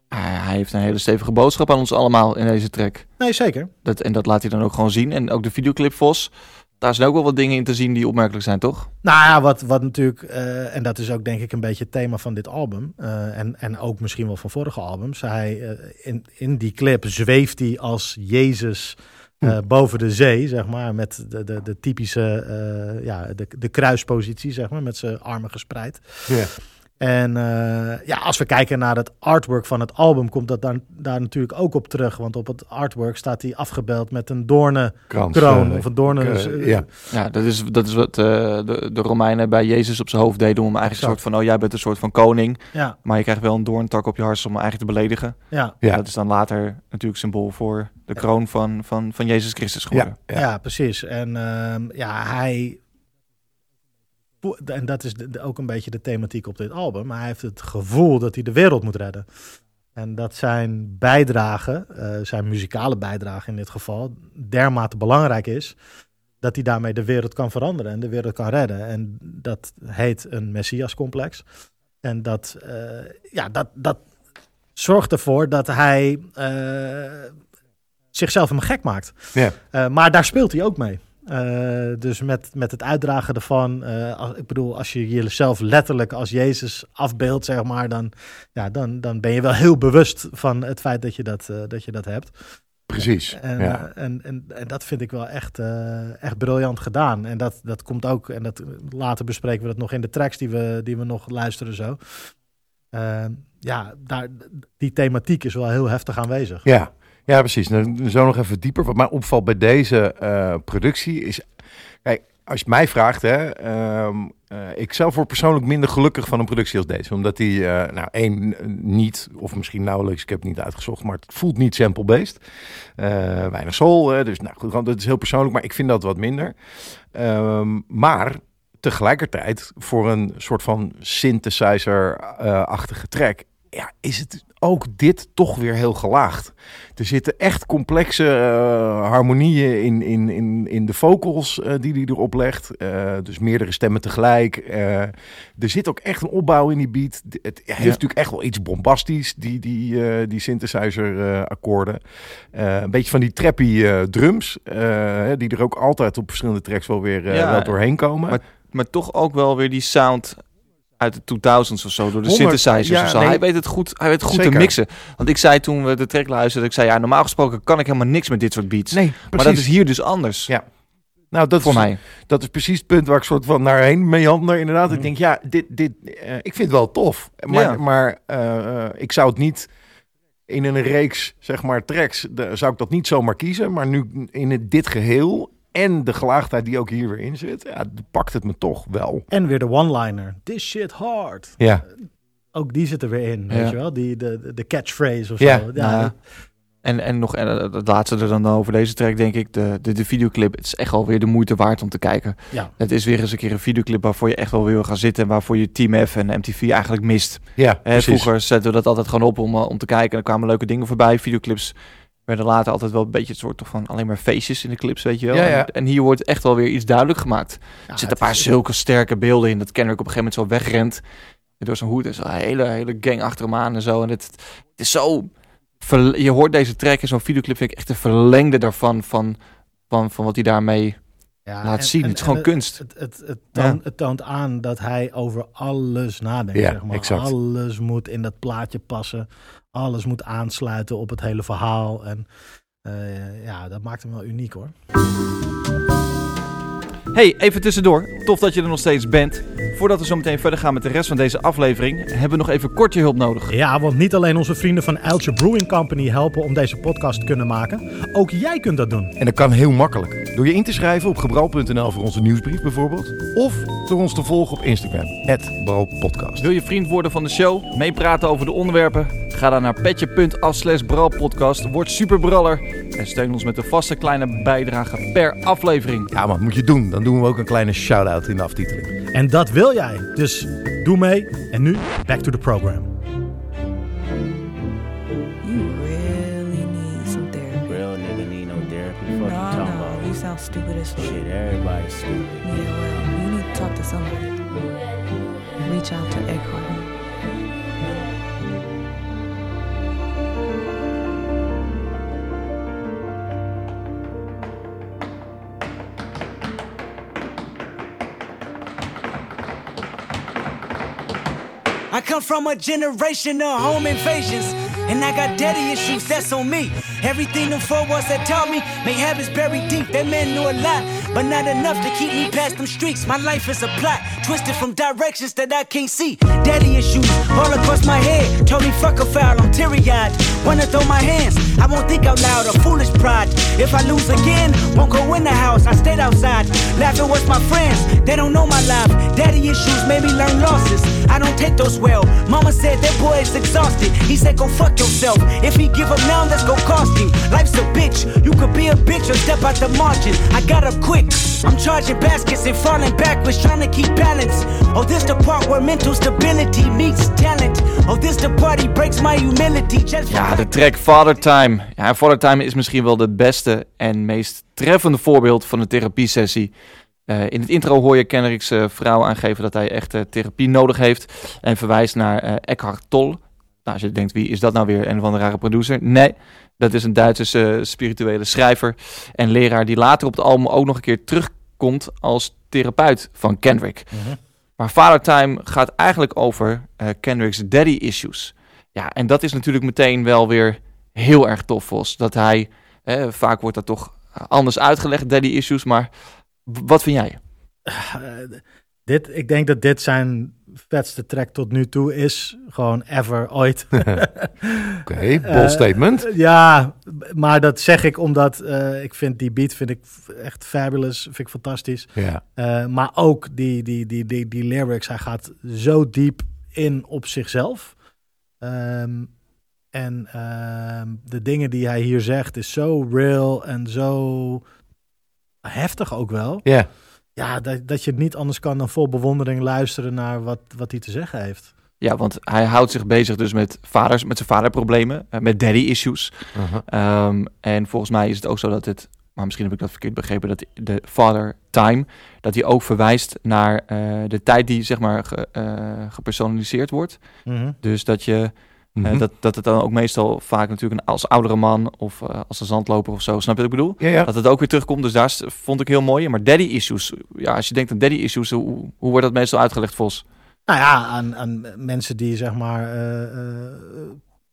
Speaker 1: Hij heeft een hele stevige boodschap aan ons allemaal in deze track.
Speaker 3: Nee, zeker.
Speaker 1: Dat, en dat laat hij dan ook gewoon zien. En ook de videoclip Vos. Daar zijn ook wel wat dingen in te zien die opmerkelijk zijn, toch?
Speaker 3: Nou ja, wat, wat natuurlijk, eh, en dat is ook denk ik een beetje het thema van dit album. en, en ook misschien wel van vorige albums. Hij, in, in die clip zweeft hij als Jezus eh, boven de zee, zeg maar. Met de, de, de typische, eh, ja, de, de kruispositie, zeg maar. Met zijn armen gespreid.
Speaker 2: Ja.
Speaker 3: En eh, ja, als we kijken naar het artwork van het album, komt dat dan, daar natuurlijk ook op terug. Want op het artwork staat hij afgebeeld met een doornenkroon.
Speaker 2: Krans, eh,
Speaker 3: of een doornen...
Speaker 2: eh, ja.
Speaker 1: Ja, dat is, dat is wat eh, de, de Romeinen bij Jezus op zijn hoofd deden. Om hem eigenlijk een soort van, oh jij bent een soort van koning.
Speaker 3: ja,
Speaker 1: Maar je krijgt wel een doorntak op je hart om hem eigenlijk te beledigen.
Speaker 3: ja.
Speaker 1: Dat is dan later natuurlijk symbool voor de kroon van, van, van Jezus Christus geworden.
Speaker 2: Ja,
Speaker 3: Ja,
Speaker 2: ja.
Speaker 3: precies. En ehm, ja, hij. En dat is de- ook een beetje de thematiek op dit album. Maar hij heeft het gevoel dat hij de wereld moet redden. En dat zijn bijdrage, eh, zijn muzikale bijdrage in dit geval, dermate belangrijk is. Dat hij daarmee de wereld kan veranderen en de wereld kan redden. En dat heet een Messias-complex. En dat, eh, ja, dat, dat zorgt ervoor dat hij eh, zichzelf hem gek maakt.
Speaker 2: Ja.
Speaker 3: Maar daar speelt hij ook mee. Eh, dus met, met het uitdragen ervan, eh, als, ik bedoel, als je jezelf letterlijk als Jezus afbeeldt, zeg maar, dan, ja, dan, dan ben je wel heel bewust van het feit dat je dat, eh, dat, je dat hebt.
Speaker 2: Precies.
Speaker 3: En,
Speaker 2: ja.
Speaker 3: en, en, en dat vind ik wel echt, echt briljant gedaan. En dat, dat komt ook, en dat, later bespreken we dat nog in de tracks die we, die we nog luisteren zo. Ja, daar, die thematiek is wel heel heftig aanwezig.
Speaker 2: Ja, ja precies. Nou, zo nog even dieper. Wat mij opvalt bij deze eh, productie is... Kijk, als je mij vraagt, hè, ehm, eh, ik zelf word persoonlijk minder gelukkig van een productie als deze. Omdat die, eh, nou één, niet, of misschien nauwelijks, ik heb het niet uitgezocht, maar het voelt niet sample-based. Weinig soul, dus nou goed, dat is heel persoonlijk, maar ik vind dat wat minder. Ehm, maar tegelijkertijd, voor een soort van synthesizer-achtige track, ja, is het ook dit toch weer heel gelaagd. Er zitten echt complexe eh, harmonieën in, in, in, in de vocals eh, die hij erop legt. Eh, dus meerdere stemmen tegelijk. Er zit ook echt een opbouw in die beat. Het heeft natuurlijk echt wel iets bombastisch, die, die, die synthesizer akkoorden. Eh, een beetje van die trappy drums, die er ook altijd op verschillende tracks wel weer
Speaker 1: Ja,
Speaker 2: wel doorheen komen.
Speaker 1: maar- Maar toch ook wel weer die sound uit de 2000s of zo, door de
Speaker 2: 100,
Speaker 1: synthesizers
Speaker 2: ja,
Speaker 1: of zo.
Speaker 2: nee.
Speaker 1: Hij weet het goed, hij weet het goed te mixen. Want ik zei toen we de track luisterden, ik zei ja, normaal gesproken kan ik helemaal niks met dit soort beats.
Speaker 2: nee,
Speaker 1: maar dat is hier dus anders.
Speaker 2: Ja, Nou, dat
Speaker 1: voor
Speaker 2: is,
Speaker 1: mij.
Speaker 2: Dat is precies het punt waar ik soort van naar heen meander. Inderdaad, ik denk, ja, dit, dit, eh, ik vind het wel tof. Maar,
Speaker 1: Ja.
Speaker 2: maar eh, ik zou het niet in een reeks, zeg maar, tracks, de, zou ik dat niet zomaar kiezen. Maar nu in het, dit geheel en de gelaagdheid die ook hier weer in zit, ja, pakt het me toch wel.
Speaker 3: En weer de one-liner. This shit hard.
Speaker 2: Ja,
Speaker 3: Ook die zit er weer in,
Speaker 1: Ja.
Speaker 3: weet je wel? Die, de, de- catchphrase of
Speaker 2: Ja.
Speaker 3: zo.
Speaker 1: Nou,
Speaker 3: dat-
Speaker 1: En, en nog en eh, het laatste er dan over deze track, denk ik, de, de, de videoclip. Het is echt alweer de moeite waard om te kijken.
Speaker 3: ja.
Speaker 1: Het is weer eens een keer een videoclip waarvoor je echt wel wil gaan zitten. En waarvoor je Team F en MTV eigenlijk mist.
Speaker 2: ja,
Speaker 1: vroeger zetten we dat altijd gewoon op om, eh, om te kijken. En er kwamen leuke dingen voorbij. Videoclips werden later altijd wel een beetje het soort toch van alleen maar feestjes in de clips, weet je wel.
Speaker 2: Ja, ja.
Speaker 1: En, en hier wordt echt wel weer iets duidelijk gemaakt.
Speaker 3: Ja,
Speaker 1: er zitten een paar
Speaker 3: is-
Speaker 1: zulke sterke beelden in. Dat Kendrick op een gegeven moment zo wegrent. Door zijn hoed en zo. Een hele, hele gang achter hem aan en zo. En het, het is zo... Je hoort deze track in zo'n videoclip. Vind ik echt een verlengde daarvan. Van, van, van wat hij daarmee
Speaker 3: Ja,
Speaker 1: laat
Speaker 3: en-
Speaker 1: zien.
Speaker 3: en-
Speaker 1: het is
Speaker 3: en
Speaker 1: gewoon kunst.
Speaker 3: Het, het, het, toont, het toont aan dat hij over alles nadenkt.
Speaker 2: Ja,
Speaker 3: zeg maar.
Speaker 2: exact.
Speaker 3: Alles moet in dat plaatje passen. Alles moet aansluiten op het hele verhaal. En Eh, ja, dat maakt hem wel uniek hoor.
Speaker 1: Hey, even tussendoor. Tof dat je er nog steeds bent. Voordat we zo meteen verder gaan met de rest van deze aflevering, hebben we nog even kort je hulp nodig.
Speaker 3: Ja, want niet alleen onze vrienden van Eltje Brewing Company helpen om deze podcast te kunnen maken. Ook jij kunt dat doen.
Speaker 2: En dat kan heel makkelijk. Door je in te schrijven op gebrouw.nl voor onze nieuwsbrief bijvoorbeeld. Of door ons te volgen op Instagram. @brouwpodcast.
Speaker 1: Wil je vriend worden van de show, meepraten over de onderwerpen? Ga dan naar petje.af slash bralpodcast, word superbraller en steun ons met een vaste kleine bijdrage per aflevering.
Speaker 2: Ja, maar dat moet je doen. Dan doen we ook een kleine shout-out in de aftiteling.
Speaker 3: En dat wil jij. Dus doe mee. En nu, back to the program.
Speaker 9: Stupid as fuck.
Speaker 4: Shit, everybody's stupid.
Speaker 9: Yeah, well, you need to somebody. Reach out to.
Speaker 5: I come from a generation of home invasions. And I got daddy issues, that's on me. Everything them four walls that taught me, may habits buried deep. That man knew a lot, but not enough to keep me past them streets. My life is a plot, twisted from directions that I can't see. Daddy issues all across my head. Told me fuck a foul, I'm teary eyed. Wanna throw my hands, I won't think out loud, a foolish pride. If I lose again, won't go in the house, I stayed outside. Laughing with my friends, they don't know my life. Daddy issues made me learn losses. I don't take those well. Mama said that boy is exhausted. He said go fuck yourself. If he give up now, that's go cost him. Life's a bitch. You could be a bitch or step out the margin. I got up quick. I'm charging baskets and falling backwards, trying to keep balance. Oh, this the part where mental stability meets talent. Oh, this the party breaks my humility. Just
Speaker 1: Ja, de track Father Time. Ja, Father Time is misschien wel de beste en meest treffende voorbeeld van een therapiesessie. Eh, in het intro hoor je Kendrick's eh, vrouw aangeven dat hij echt eh, therapie nodig heeft. En verwijst naar Eckhart Tolle. Nou, als je denkt, wie is dat nou weer? Een van de rare producer? Nee, dat is een Duitse spirituele schrijver en leraar die later op het album ook nog een keer terugkomt als therapeut van Kendrick. Maar Father Time gaat eigenlijk over Kendrick's daddy issues. Ja, en dat is natuurlijk meteen wel weer heel erg tof, Vos. Dat hij, eh, vaak wordt dat toch anders uitgelegd, daddy issues. Maar wat vind jij?
Speaker 3: Dit, ik denk dat dit zijn vetste track tot nu toe is. Gewoon ever, ooit.
Speaker 2: Oké, bold
Speaker 3: Eh,
Speaker 2: statement.
Speaker 3: Ja, maar dat zeg ik omdat eh, ik vind die beat vind ik echt fabulous, vind ik fantastisch.
Speaker 2: Ja.
Speaker 3: Eh, maar ook die, die, die, die, die lyrics, hij gaat zo diep in op zichzelf. Ehm, en ehm, de dingen die hij hier zegt is zo real en zo heftig ook wel.
Speaker 2: Ja.
Speaker 3: Ja, dat, dat je niet anders kan dan vol bewondering luisteren naar wat, wat hij te zeggen heeft.
Speaker 1: Ja, want hij houdt zich bezig dus met vaders, met zijn vaderproblemen, eh, met daddy issues.
Speaker 2: Uh-huh.
Speaker 1: Ehm, en volgens mij is het ook zo dat het, maar misschien heb ik dat verkeerd begrepen, dat de father time, dat hij ook verwijst naar eh, de tijd die zeg maar ge- eh, gepersonaliseerd wordt. Dus dat je
Speaker 2: Mhm.
Speaker 1: Eh, dat, dat het dan ook meestal vaak natuurlijk een, als oudere man of eh, als een zandloper of zo, snap je wat ik bedoel?
Speaker 2: Ja, ja.
Speaker 1: Dat het ook weer terugkomt, dus daar vond ik heel mooi. Maar daddy issues, ja, als je denkt aan daddy issues, hoe, hoe wordt dat meestal uitgelegd, Vos?
Speaker 3: Nou ja, aan, aan mensen die zeg maar eh, eh,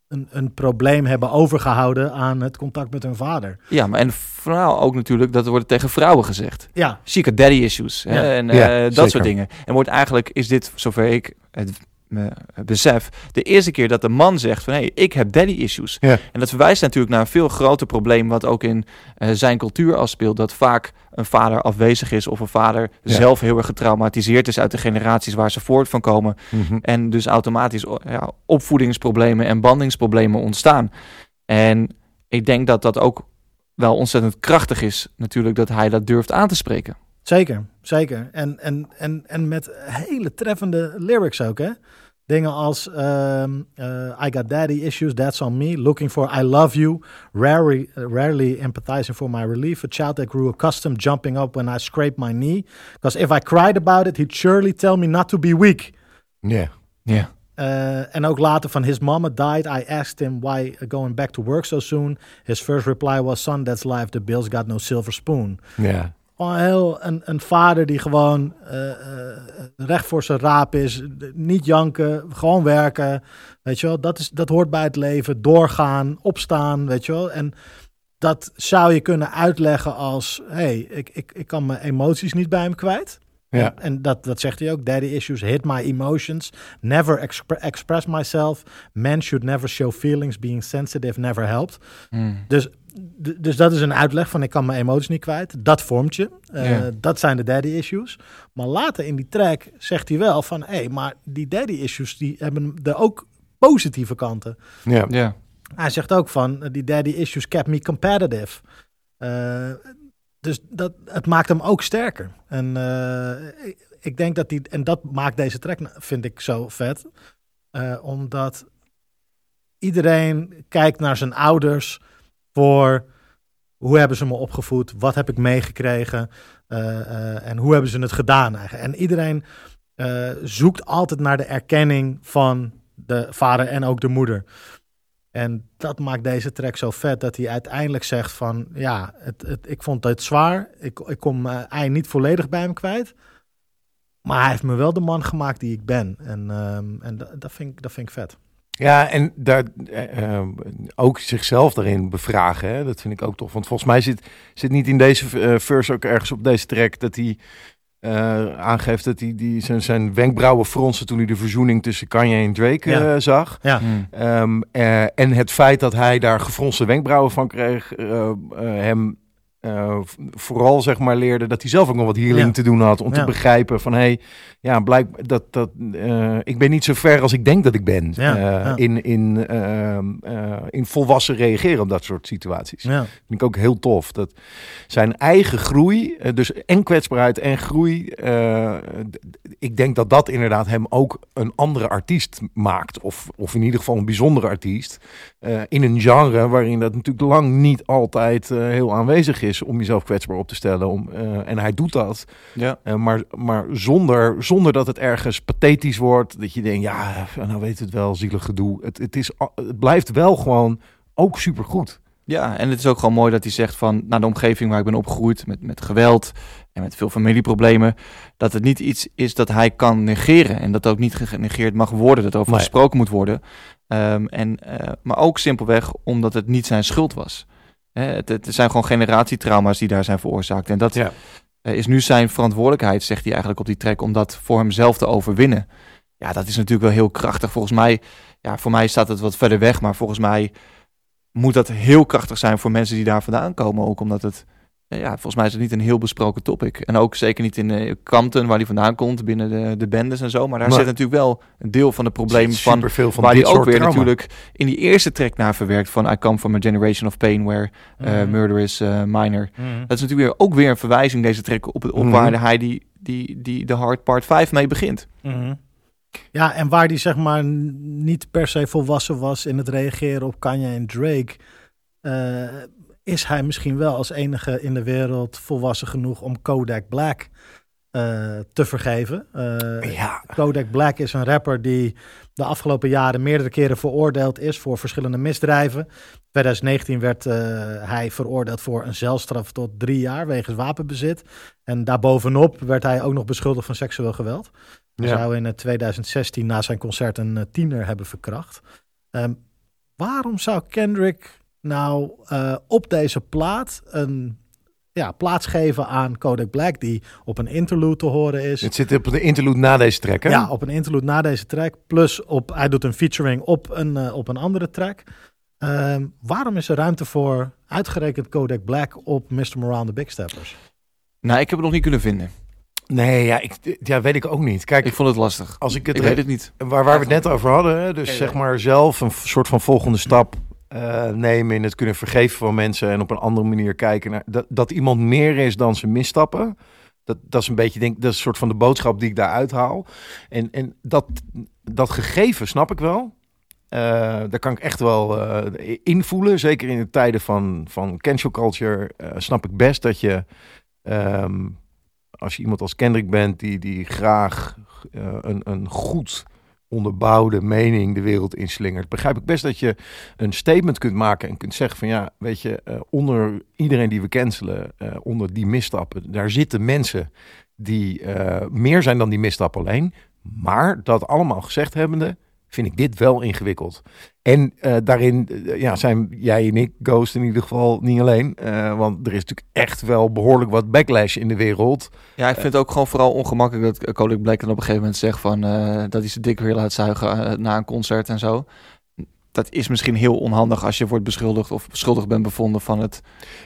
Speaker 3: een, een probleem hebben overgehouden aan het contact met hun vader.
Speaker 1: Ja, maar en vooral ook natuurlijk, dat wordt tegen vrouwen gezegd.
Speaker 3: Ja,
Speaker 1: Chica daddy issues hè,
Speaker 3: Ja.
Speaker 1: en eh, dat
Speaker 2: zeker.
Speaker 1: soort dingen. En wordt eigenlijk, is dit, zover ik het me besef, de eerste keer dat de man zegt van, hé, hey, ik heb daddy issues.
Speaker 2: Ja.
Speaker 1: En dat verwijst natuurlijk naar een veel groter probleem wat ook in eh, zijn cultuur afspeelt. Dat vaak een vader afwezig is of een vader
Speaker 2: Ja.
Speaker 1: zelf heel erg getraumatiseerd is uit de generaties waar ze voort van komen.
Speaker 2: Mhm.
Speaker 1: En dus automatisch ja, opvoedingsproblemen en bandingsproblemen ontstaan. En ik denk dat dat ook wel ontzettend krachtig is natuurlijk dat hij dat durft aan te spreken.
Speaker 3: Zeker, zeker. En, en, en, en met hele treffende lyrics ook, hè. Dingen als ehm, eh, I got daddy issues, that's on me. Looking for I love you. Rarely, rarely empathizing for my relief. A child that grew accustomed jumping up when I scraped my knee. Because if I cried about it, he'd surely tell me not to be weak.
Speaker 2: Ja.
Speaker 1: Ja.
Speaker 3: Uh, en ook later van his mama died. I asked him why going back to work so soon. His first reply was, son, that's life. The bills got no silver spoon.
Speaker 2: Ja.
Speaker 3: Gewoon heel een, een vader die gewoon eh, recht voor zijn raap is. Niet janken, gewoon werken. Weet je wel, dat, is, dat hoort bij het leven. Doorgaan, opstaan, weet je wel. En dat zou je kunnen uitleggen als: hey, ik, ik, ik kan mijn emoties niet bij hem kwijt.
Speaker 2: Ja.
Speaker 3: En, dat, dat zegt hij ook. Daddy issues hit my emotions. Never expre- express myself. Men should never show feelings. Being sensitive never helped.
Speaker 1: Hmm.
Speaker 3: Dus, dus dat is een uitleg van ik kan mijn emoties niet kwijt. Dat vormt je. Eh,
Speaker 1: Ja.
Speaker 3: Dat zijn de daddy issues. Maar later in die track zegt hij wel van... hé, hey, maar die daddy issues die hebben er ook positieve kanten.
Speaker 2: Ja.
Speaker 1: Ja.
Speaker 3: Hij zegt ook van, eh, die daddy issues kept me competitive. Eh, dus dat, het maakt hem ook sterker. En eh, ik, denk dat die, en dat maakt deze track, nou, vind ik zo vet. Eh, omdat iedereen kijkt naar zijn ouders voor hoe hebben ze me opgevoed, wat heb ik meegekregen eh, eh, en hoe hebben ze het gedaan eigenlijk. En iedereen eh, zoekt altijd naar de erkenning van de vader en ook de moeder. En dat maakt deze track zo vet dat hij uiteindelijk zegt van ja, het, het, ik vond het zwaar. Ik, ik kom ei niet volledig bij hem kwijt. Maar hij heeft me wel de man gemaakt die ik ben. En, ehm, en dat, dat vind ik vet.
Speaker 2: Ja, en daar eh, eh, ook zichzelf daarin bevragen. Hè? Dat vind ik ook tof. Want volgens mij zit, zit niet in deze eh, verse ook ergens op deze track dat hij eh, aangeeft dat hij die, zijn, zijn wenkbrauwen fronste toen hij de verzoening tussen Kanye en Drake
Speaker 3: Ja.
Speaker 2: zag.
Speaker 3: Ja,
Speaker 1: Hmm.
Speaker 2: Ehm, eh, en het feit dat hij daar gefronste wenkbrauwen van kreeg, hem eh, vooral zeg maar leerde dat hij zelf ook nog wat healing
Speaker 3: Ja.
Speaker 2: te doen had om te begrijpen van hey, ja, blijk dat dat eh, ik ben niet zo ver als ik denk dat ik ben
Speaker 3: Ja,
Speaker 2: eh, in in ehm, eh, in volwassen reageren op dat soort situaties. Vind ik ook heel tof. Dat zijn eigen groei, dus en kwetsbaarheid en groei. ik denk dat dat inderdaad hem ook een andere artiest maakt. Of, of in ieder geval een bijzondere artiest. in een genre waarin dat natuurlijk lang niet altijd heel aanwezig is om jezelf kwetsbaar op te stellen. Om, eh, en hij doet dat.
Speaker 1: Ja.
Speaker 2: Eh, maar maar zonder, zonder dat het ergens pathetisch wordt. Dat je denkt, ja, nou weet het wel, zielig gedoe. Het, het, is, het blijft wel gewoon ook supergoed.
Speaker 1: Ja, en het is ook gewoon mooi dat hij zegt van, naar de omgeving waar ik ben opgegroeid, met, met geweld en met veel familieproblemen, dat het niet iets is dat hij kan negeren en dat ook niet genegeerd mag worden, dat over
Speaker 2: Nee.
Speaker 1: gesproken moet worden. Ehm, en, eh, maar ook simpelweg omdat het niet zijn schuld was. Het, het zijn gewoon generatietrauma's die daar zijn veroorzaakt. En dat
Speaker 2: Ja.
Speaker 1: eh, is nu zijn verantwoordelijkheid, zegt hij eigenlijk op die track, om dat voor hemzelf te overwinnen. Ja, dat is natuurlijk wel heel krachtig. Volgens mij, ja, voor mij staat het wat verder weg, maar volgens mij moet dat heel krachtig zijn voor mensen die daar vandaan komen. Ook omdat het, ja, volgens mij is het niet een heel besproken topic. En ook zeker niet in eh, Compton, waar hij vandaan komt, binnen de, de bendes en zo. Maar daar zit natuurlijk wel een deel van de problemen van,
Speaker 2: van
Speaker 1: waar hij ook weer
Speaker 2: trauma.
Speaker 1: natuurlijk in die eerste track naar verwerkt van I come from a generation of pain where uh,
Speaker 3: Mhm.
Speaker 1: murder is uh, minor.
Speaker 3: Mhm.
Speaker 1: Dat is natuurlijk weer, ook weer een verwijzing, deze track, op, op
Speaker 2: Mhm.
Speaker 1: waar hij die, die, die, de Hard Part 5 mee begint.
Speaker 3: Ja, en waar die zeg maar niet per se volwassen was in het reageren op Kanye en Drake, eh, is hij misschien wel als enige in de wereld volwassen genoeg om Kodak Black eh, te vergeven. Eh,
Speaker 2: Ja,
Speaker 3: Kodak Black is een rapper die de afgelopen jaren meerdere keren veroordeeld is voor verschillende misdrijven. 2019 werd eh, hij veroordeeld voor een celstraf tot drie jaar wegens wapenbezit. En daarbovenop werd hij ook nog beschuldigd van seksueel geweld. Hij
Speaker 2: Ja.
Speaker 3: zou in eh, 2016 na zijn concert een tiener hebben verkracht. Ehm, waarom zou Kendrick nou eh, op deze plaat een ja, plaats geven aan Kodak Black, die op een interlude te horen is?
Speaker 2: het zit op de interlude na deze track, hè?
Speaker 3: Ja, op een interlude na deze track. Plus op, hij doet een featuring op een, eh, op een andere track. Ehm, waarom is er ruimte voor uitgerekend Kodak Black op Mr. Morale and the Big Steppers?
Speaker 1: Nou, ik heb het nog niet kunnen vinden.
Speaker 2: Nee, ja, ik, ja, weet ik ook niet. Kijk,
Speaker 1: Ik vond het lastig.
Speaker 2: als ik het,
Speaker 1: Ik weet het niet.
Speaker 2: waar, waar we het net over hadden, hè, dus
Speaker 1: Ja,
Speaker 2: zeg maar zelf een soort van volgende stap eh, nemen in het kunnen vergeven van mensen en op een andere manier kijken naar dat, dat iemand meer is dan zijn misstappen. Dat, dat is een beetje, denk, dat is een soort van de boodschap die ik daar uithaal. En, en dat, dat gegeven snap ik wel. Eh, daar kan ik echt wel eh, invoelen. Zeker in de tijden van, van cancel culture snap ik best dat je, ehm, als je iemand als Kendrick bent die, die graag een, een goed onderbouwde mening de wereld inslingert, begrijp ik best dat je een statement kunt maken en kunt zeggen van ja, weet je, eh, onder iedereen die we cancelen, eh, onder die misstappen, daar zitten mensen die eh, meer zijn dan die misstap alleen. Maar dat allemaal gezegd hebbende, vind ik dit wel ingewikkeld. En eh, daarin eh, ja, zijn jij en ik, Ghost in ieder geval, niet alleen. Eh, want er is natuurlijk echt wel behoorlijk wat backlash in de wereld.
Speaker 1: Ja, ik vind het ook gewoon vooral ongemakkelijk dat Kolik Black dan op een gegeven moment zegt van dat hij zijn dik weer laat zuigen na een concert en zo. Dat is misschien heel onhandig als je wordt beschuldigd of beschuldigd bent bevonden van het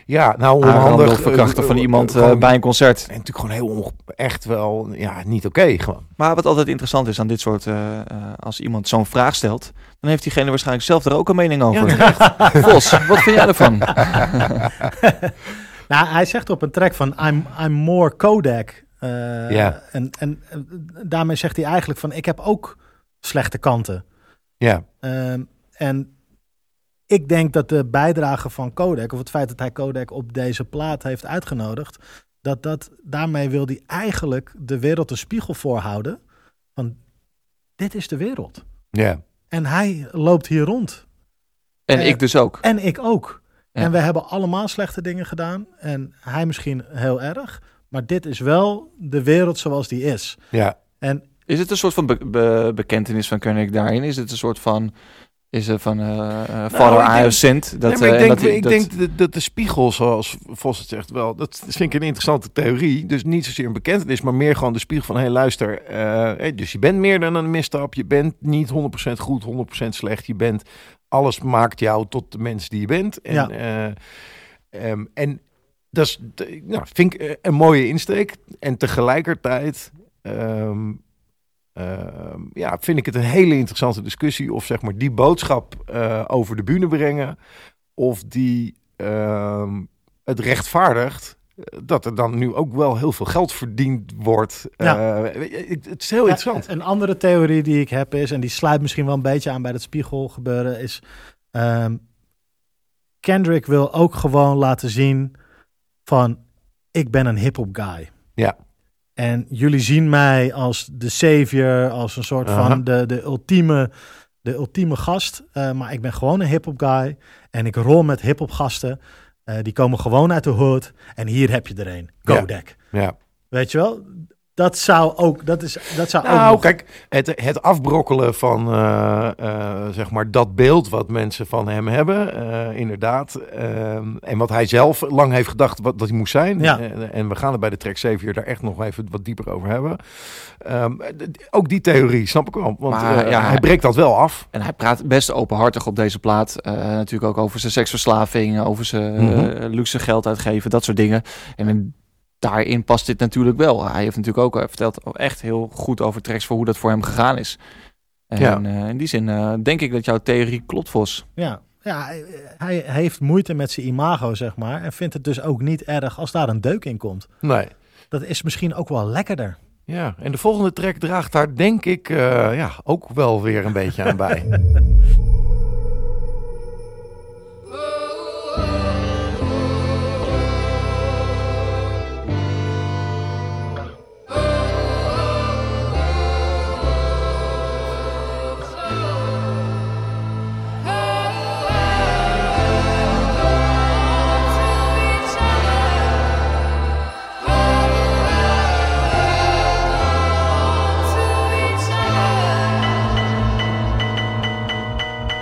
Speaker 2: Ja, nou onhandig.
Speaker 1: verkrachten
Speaker 2: eh,
Speaker 1: van
Speaker 2: eh,
Speaker 1: iemand
Speaker 2: gewoon-
Speaker 1: eh, bij een concert.
Speaker 2: En natuurlijk gewoon heel onge- echt wel, ja, niet oké gewoon.
Speaker 1: Maar wat altijd interessant is aan dit soort, eh, eh, als iemand zo'n vraag stelt, dan heeft diegene waarschijnlijk zelf er ook een mening over. Vos, wat vind jij ervan?
Speaker 3: Nou, hij zegt op een track van I'm, I'm more Kodak. Eh,
Speaker 2: Ja.
Speaker 3: En, en daarmee zegt hij eigenlijk van ik heb ook slechte kanten.
Speaker 2: Ja,
Speaker 3: Ehm, en ik denk dat de bijdrage van Kodak, of het feit dat hij Kodak op deze plaat heeft uitgenodigd, dat, dat daarmee wil hij eigenlijk de wereld een spiegel voorhouden. Van dit is de wereld.
Speaker 2: ja.
Speaker 3: En hij loopt hier rond.
Speaker 1: En
Speaker 3: Eh,
Speaker 1: ik dus ook.
Speaker 3: En ik ook.
Speaker 1: Ja.
Speaker 3: En we hebben allemaal slechte dingen gedaan. En hij misschien heel erg. Maar dit is wel de wereld zoals die is.
Speaker 2: ja.
Speaker 3: En
Speaker 1: Is het een soort van be- be- bekentenis van Koenig daarin? Is het een soort van, is het van eh eh, Father
Speaker 2: Nou?
Speaker 1: Dat,
Speaker 2: Nee,
Speaker 1: eh,
Speaker 2: ik
Speaker 1: en
Speaker 2: denk,
Speaker 1: dat,
Speaker 2: ik
Speaker 1: dat-
Speaker 2: denk dat, dat de spiegel, zoals Vos het zegt, wel, dat vind ik een interessante theorie. Dus niet zozeer een bekentenis, maar meer gewoon de spiegel van, hé hey, luister, eh, hey, dus je bent meer dan een misstap. Je bent niet 100% goed, 100% slecht. Je bent, alles maakt jou tot de mens die je bent. En,
Speaker 3: Ja.
Speaker 2: eh, ehm, en dat is, nou, vind ik eh, een mooie insteek. En tegelijkertijd... ehm, ja, vind ik het een hele interessante discussie of zeg maar die boodschap eh, over de bühne brengen of die ehm, het rechtvaardigt eh, dat er dan nu ook wel heel veel geld verdiend wordt.
Speaker 3: Ja.
Speaker 2: Eh, het, is heel interessant.
Speaker 3: Een andere theorie die ik heb is, en die sluit misschien wel een beetje aan bij het spiegel gebeuren, is ehm, Kendrick wil ook gewoon laten zien van ik ben een hip-hop guy.
Speaker 2: Ja.
Speaker 3: En jullie zien mij als de savior, als een soort
Speaker 2: Aha.
Speaker 3: van de, de, ultieme, de ultieme gast. Eh, maar ik ben gewoon een hip-hop guy. En ik rol met hip-hop gasten. Eh, die komen gewoon uit de hood. En hier heb je er een.
Speaker 2: Ja.
Speaker 3: Kodak.
Speaker 2: Ja.
Speaker 3: Weet je wel? Dat zou ook. Dat, is, dat zou ook.
Speaker 2: Nou,
Speaker 3: nog-
Speaker 2: kijk, het, het afbrokkelen van eh, eh, zeg maar dat beeld wat mensen van hem hebben, eh, inderdaad. Ehm, en wat hij zelf lang heeft gedacht wat, dat hij moest zijn.
Speaker 3: Ja.
Speaker 2: En, en we gaan er bij de track 7 hier daar echt nog even wat dieper over hebben. Ehm, ook die theorie snap ik wel, want
Speaker 1: Maar, ja,
Speaker 2: hij breekt dat wel af.
Speaker 1: En hij praat best openhartig op deze plaat. Eh, natuurlijk ook over zijn seksverslaving, over zijn
Speaker 2: Mhm.
Speaker 1: luxe geld uitgeven, dat soort dingen. En in- daarin past dit natuurlijk wel. Hij heeft natuurlijk ook hij verteld echt heel goed over tracks voor hoe dat voor hem gegaan is. En
Speaker 2: Ja.
Speaker 1: eh, in die zin eh, denk ik dat jouw theorie klopt, Vos.
Speaker 3: Ja, ja hij, hij heeft moeite met zijn imago, zeg maar. En vindt het dus ook niet erg als daar een deuk in komt.
Speaker 2: Nee.
Speaker 3: Dat is misschien ook wel lekkerder.
Speaker 2: Ja, en de volgende track draagt daar denk ik eh, ja, ook wel weer een beetje aan bij.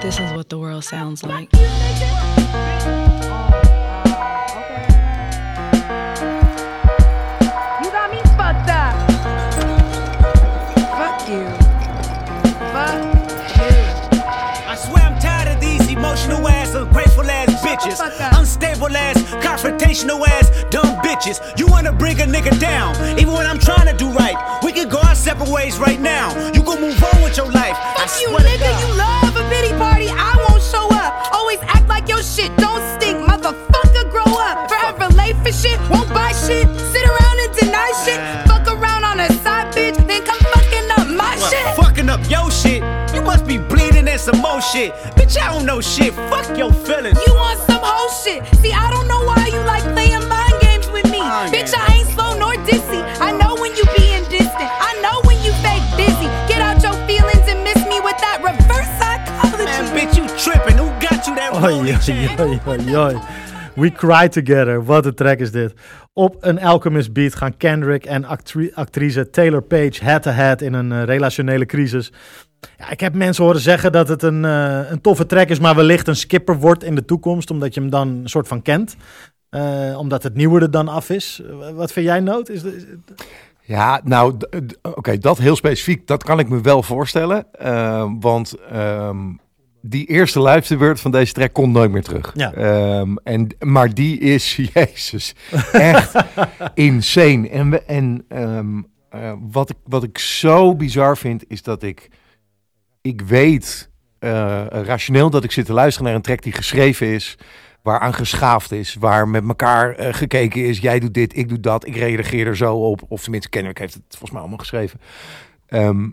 Speaker 9: This is what the world sounds like.
Speaker 7: You got me fucked up. Fuck you. Fuck you.
Speaker 5: I swear I'm tired of these emotional ass, ungrateful ass bitches.
Speaker 7: Fuck up.
Speaker 5: Unstable ass, confrontational ass, dumb bitches. You wanna bring a nigga down, even when I'm trying to do right. We can go our separate ways right now. You can move on with your life. I
Speaker 7: Fuck you,
Speaker 5: swear to
Speaker 7: nigga. You love a pity party. I won't show up. Always act like your shit don't stink. Motherfucker, grow up. Forever late for shit. Won't buy shit. Sit around and deny shit. Fuck around on a side bitch. Then come fucking up my
Speaker 5: What,
Speaker 7: shit.
Speaker 5: fucking up your shit. You must be bleeding and some more shit. Bitch, I don't know shit. Fuck your feelings.
Speaker 3: We Cry Together. Wat een track is dit. Op een Alchemist beat gaan Kendrick en actri- actrice Taylor Page head-to-head in een eh, relationele crisis. Ja, ik heb mensen horen zeggen dat het een, eh, een toffe track is, maar wellicht een skipper wordt in de toekomst, omdat je hem dan een soort van kent. Eh, omdat het nieuwe er dan af is. Wat vind jij, Noot? Is
Speaker 2: Ja, nou, oké, dat heel specifiek, dat kan ik me wel voorstellen. Ehm, want ehm, die eerste luisterbeurt van deze track komt nooit meer terug.
Speaker 3: Ja.
Speaker 2: Ehm, en, maar die is, jezus, echt insane. En, we- en ehm, eh, wat, ik, wat ik zo bizar vind, is dat ik, ik weet eh, rationeel dat ik zit te luisteren naar een track die geschreven is waaraan geschaafd is, waar met elkaar eh, gekeken is. Jij doet dit, ik doe dat, ik reageer er zo op. Of tenminste, Kenwick heeft het volgens mij allemaal geschreven. Ehm,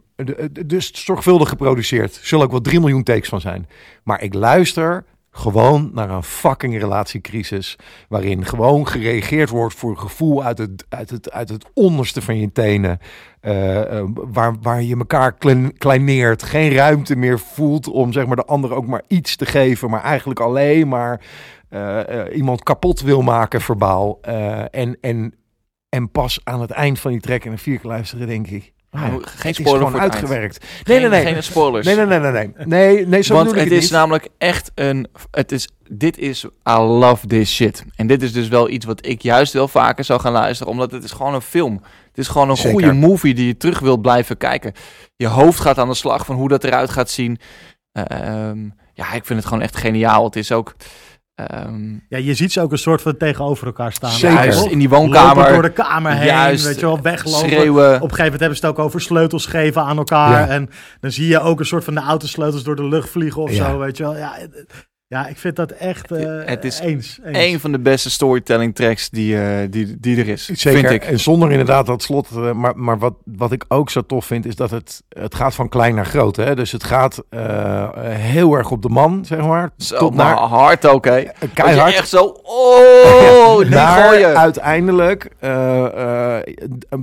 Speaker 2: dus zorgvuldig geproduceerd. Zullen ook wel 3 miljoen takes van zijn. Maar ik luister gewoon naar een fucking relatiecrisis. Waarin gewoon gereageerd wordt voor een gevoel uit het, uit het, uit het onderste van je tenen. Eh, eh, waar, waar je elkaar klein- kleineert. Geen ruimte meer voelt om zeg maar, de ander ook maar iets te geven. Maar eigenlijk alleen maar eh, iemand kapot wil maken verbaal. En, en, en pas aan het eind van die track en een vier keer luisteren denk ik... ah,
Speaker 1: geen
Speaker 2: het is
Speaker 1: spoiler
Speaker 2: gewoon
Speaker 1: voor het
Speaker 2: uitgewerkt. Nee, nee, nee.
Speaker 1: Geen spoilers.
Speaker 2: Nee, nee, nee, nee, nee. Nee, nee zo
Speaker 1: Want het
Speaker 2: het
Speaker 1: is
Speaker 2: niet.
Speaker 1: namelijk echt een. Het is, dit is. I love this shit. En dit is dus wel iets wat ik juist wel vaker zou gaan luisteren. Omdat het is gewoon een film. Het is gewoon een
Speaker 2: Zeker.
Speaker 1: goede movie die je terug wilt blijven kijken. Je hoofd gaat aan de slag van hoe dat eruit gaat zien. Ehm, ja, ik vind het gewoon echt geniaal. Het is ook. Ehm,
Speaker 3: ja, je ziet ze ook een soort van tegenover elkaar staan.
Speaker 2: Zeker.
Speaker 1: juist in die
Speaker 3: Lopen
Speaker 1: woonkamer.
Speaker 3: door de kamer heen,
Speaker 1: Juist,
Speaker 3: weet je wel, weglopen.
Speaker 1: schreeuwen.
Speaker 3: Op een gegeven moment hebben ze het ook over sleutels geven aan elkaar.
Speaker 2: Ja.
Speaker 3: En dan zie je ook een soort van de autosleutels door de lucht vliegen of
Speaker 2: Ja.
Speaker 3: zo, weet je wel. Ja, ja ik vind dat echt eh,
Speaker 1: Het is
Speaker 3: eens. eens.
Speaker 1: Een van de beste storytelling tracks die, eh, die, die er is.
Speaker 2: Zeker.
Speaker 1: Vind ik.
Speaker 2: En zonder inderdaad dat slot. eh, maar maar wat, wat ik ook zo tof vind, is dat het, het gaat van klein naar groot. Hè? Dus het gaat eh, eh, heel erg op de man, zeg maar.
Speaker 1: Zo,
Speaker 2: tot
Speaker 1: maar
Speaker 2: naar
Speaker 1: hard ook, hè?
Speaker 2: Keihard.
Speaker 1: echt zo... Oh, gooien.
Speaker 2: uiteindelijk eh, eh,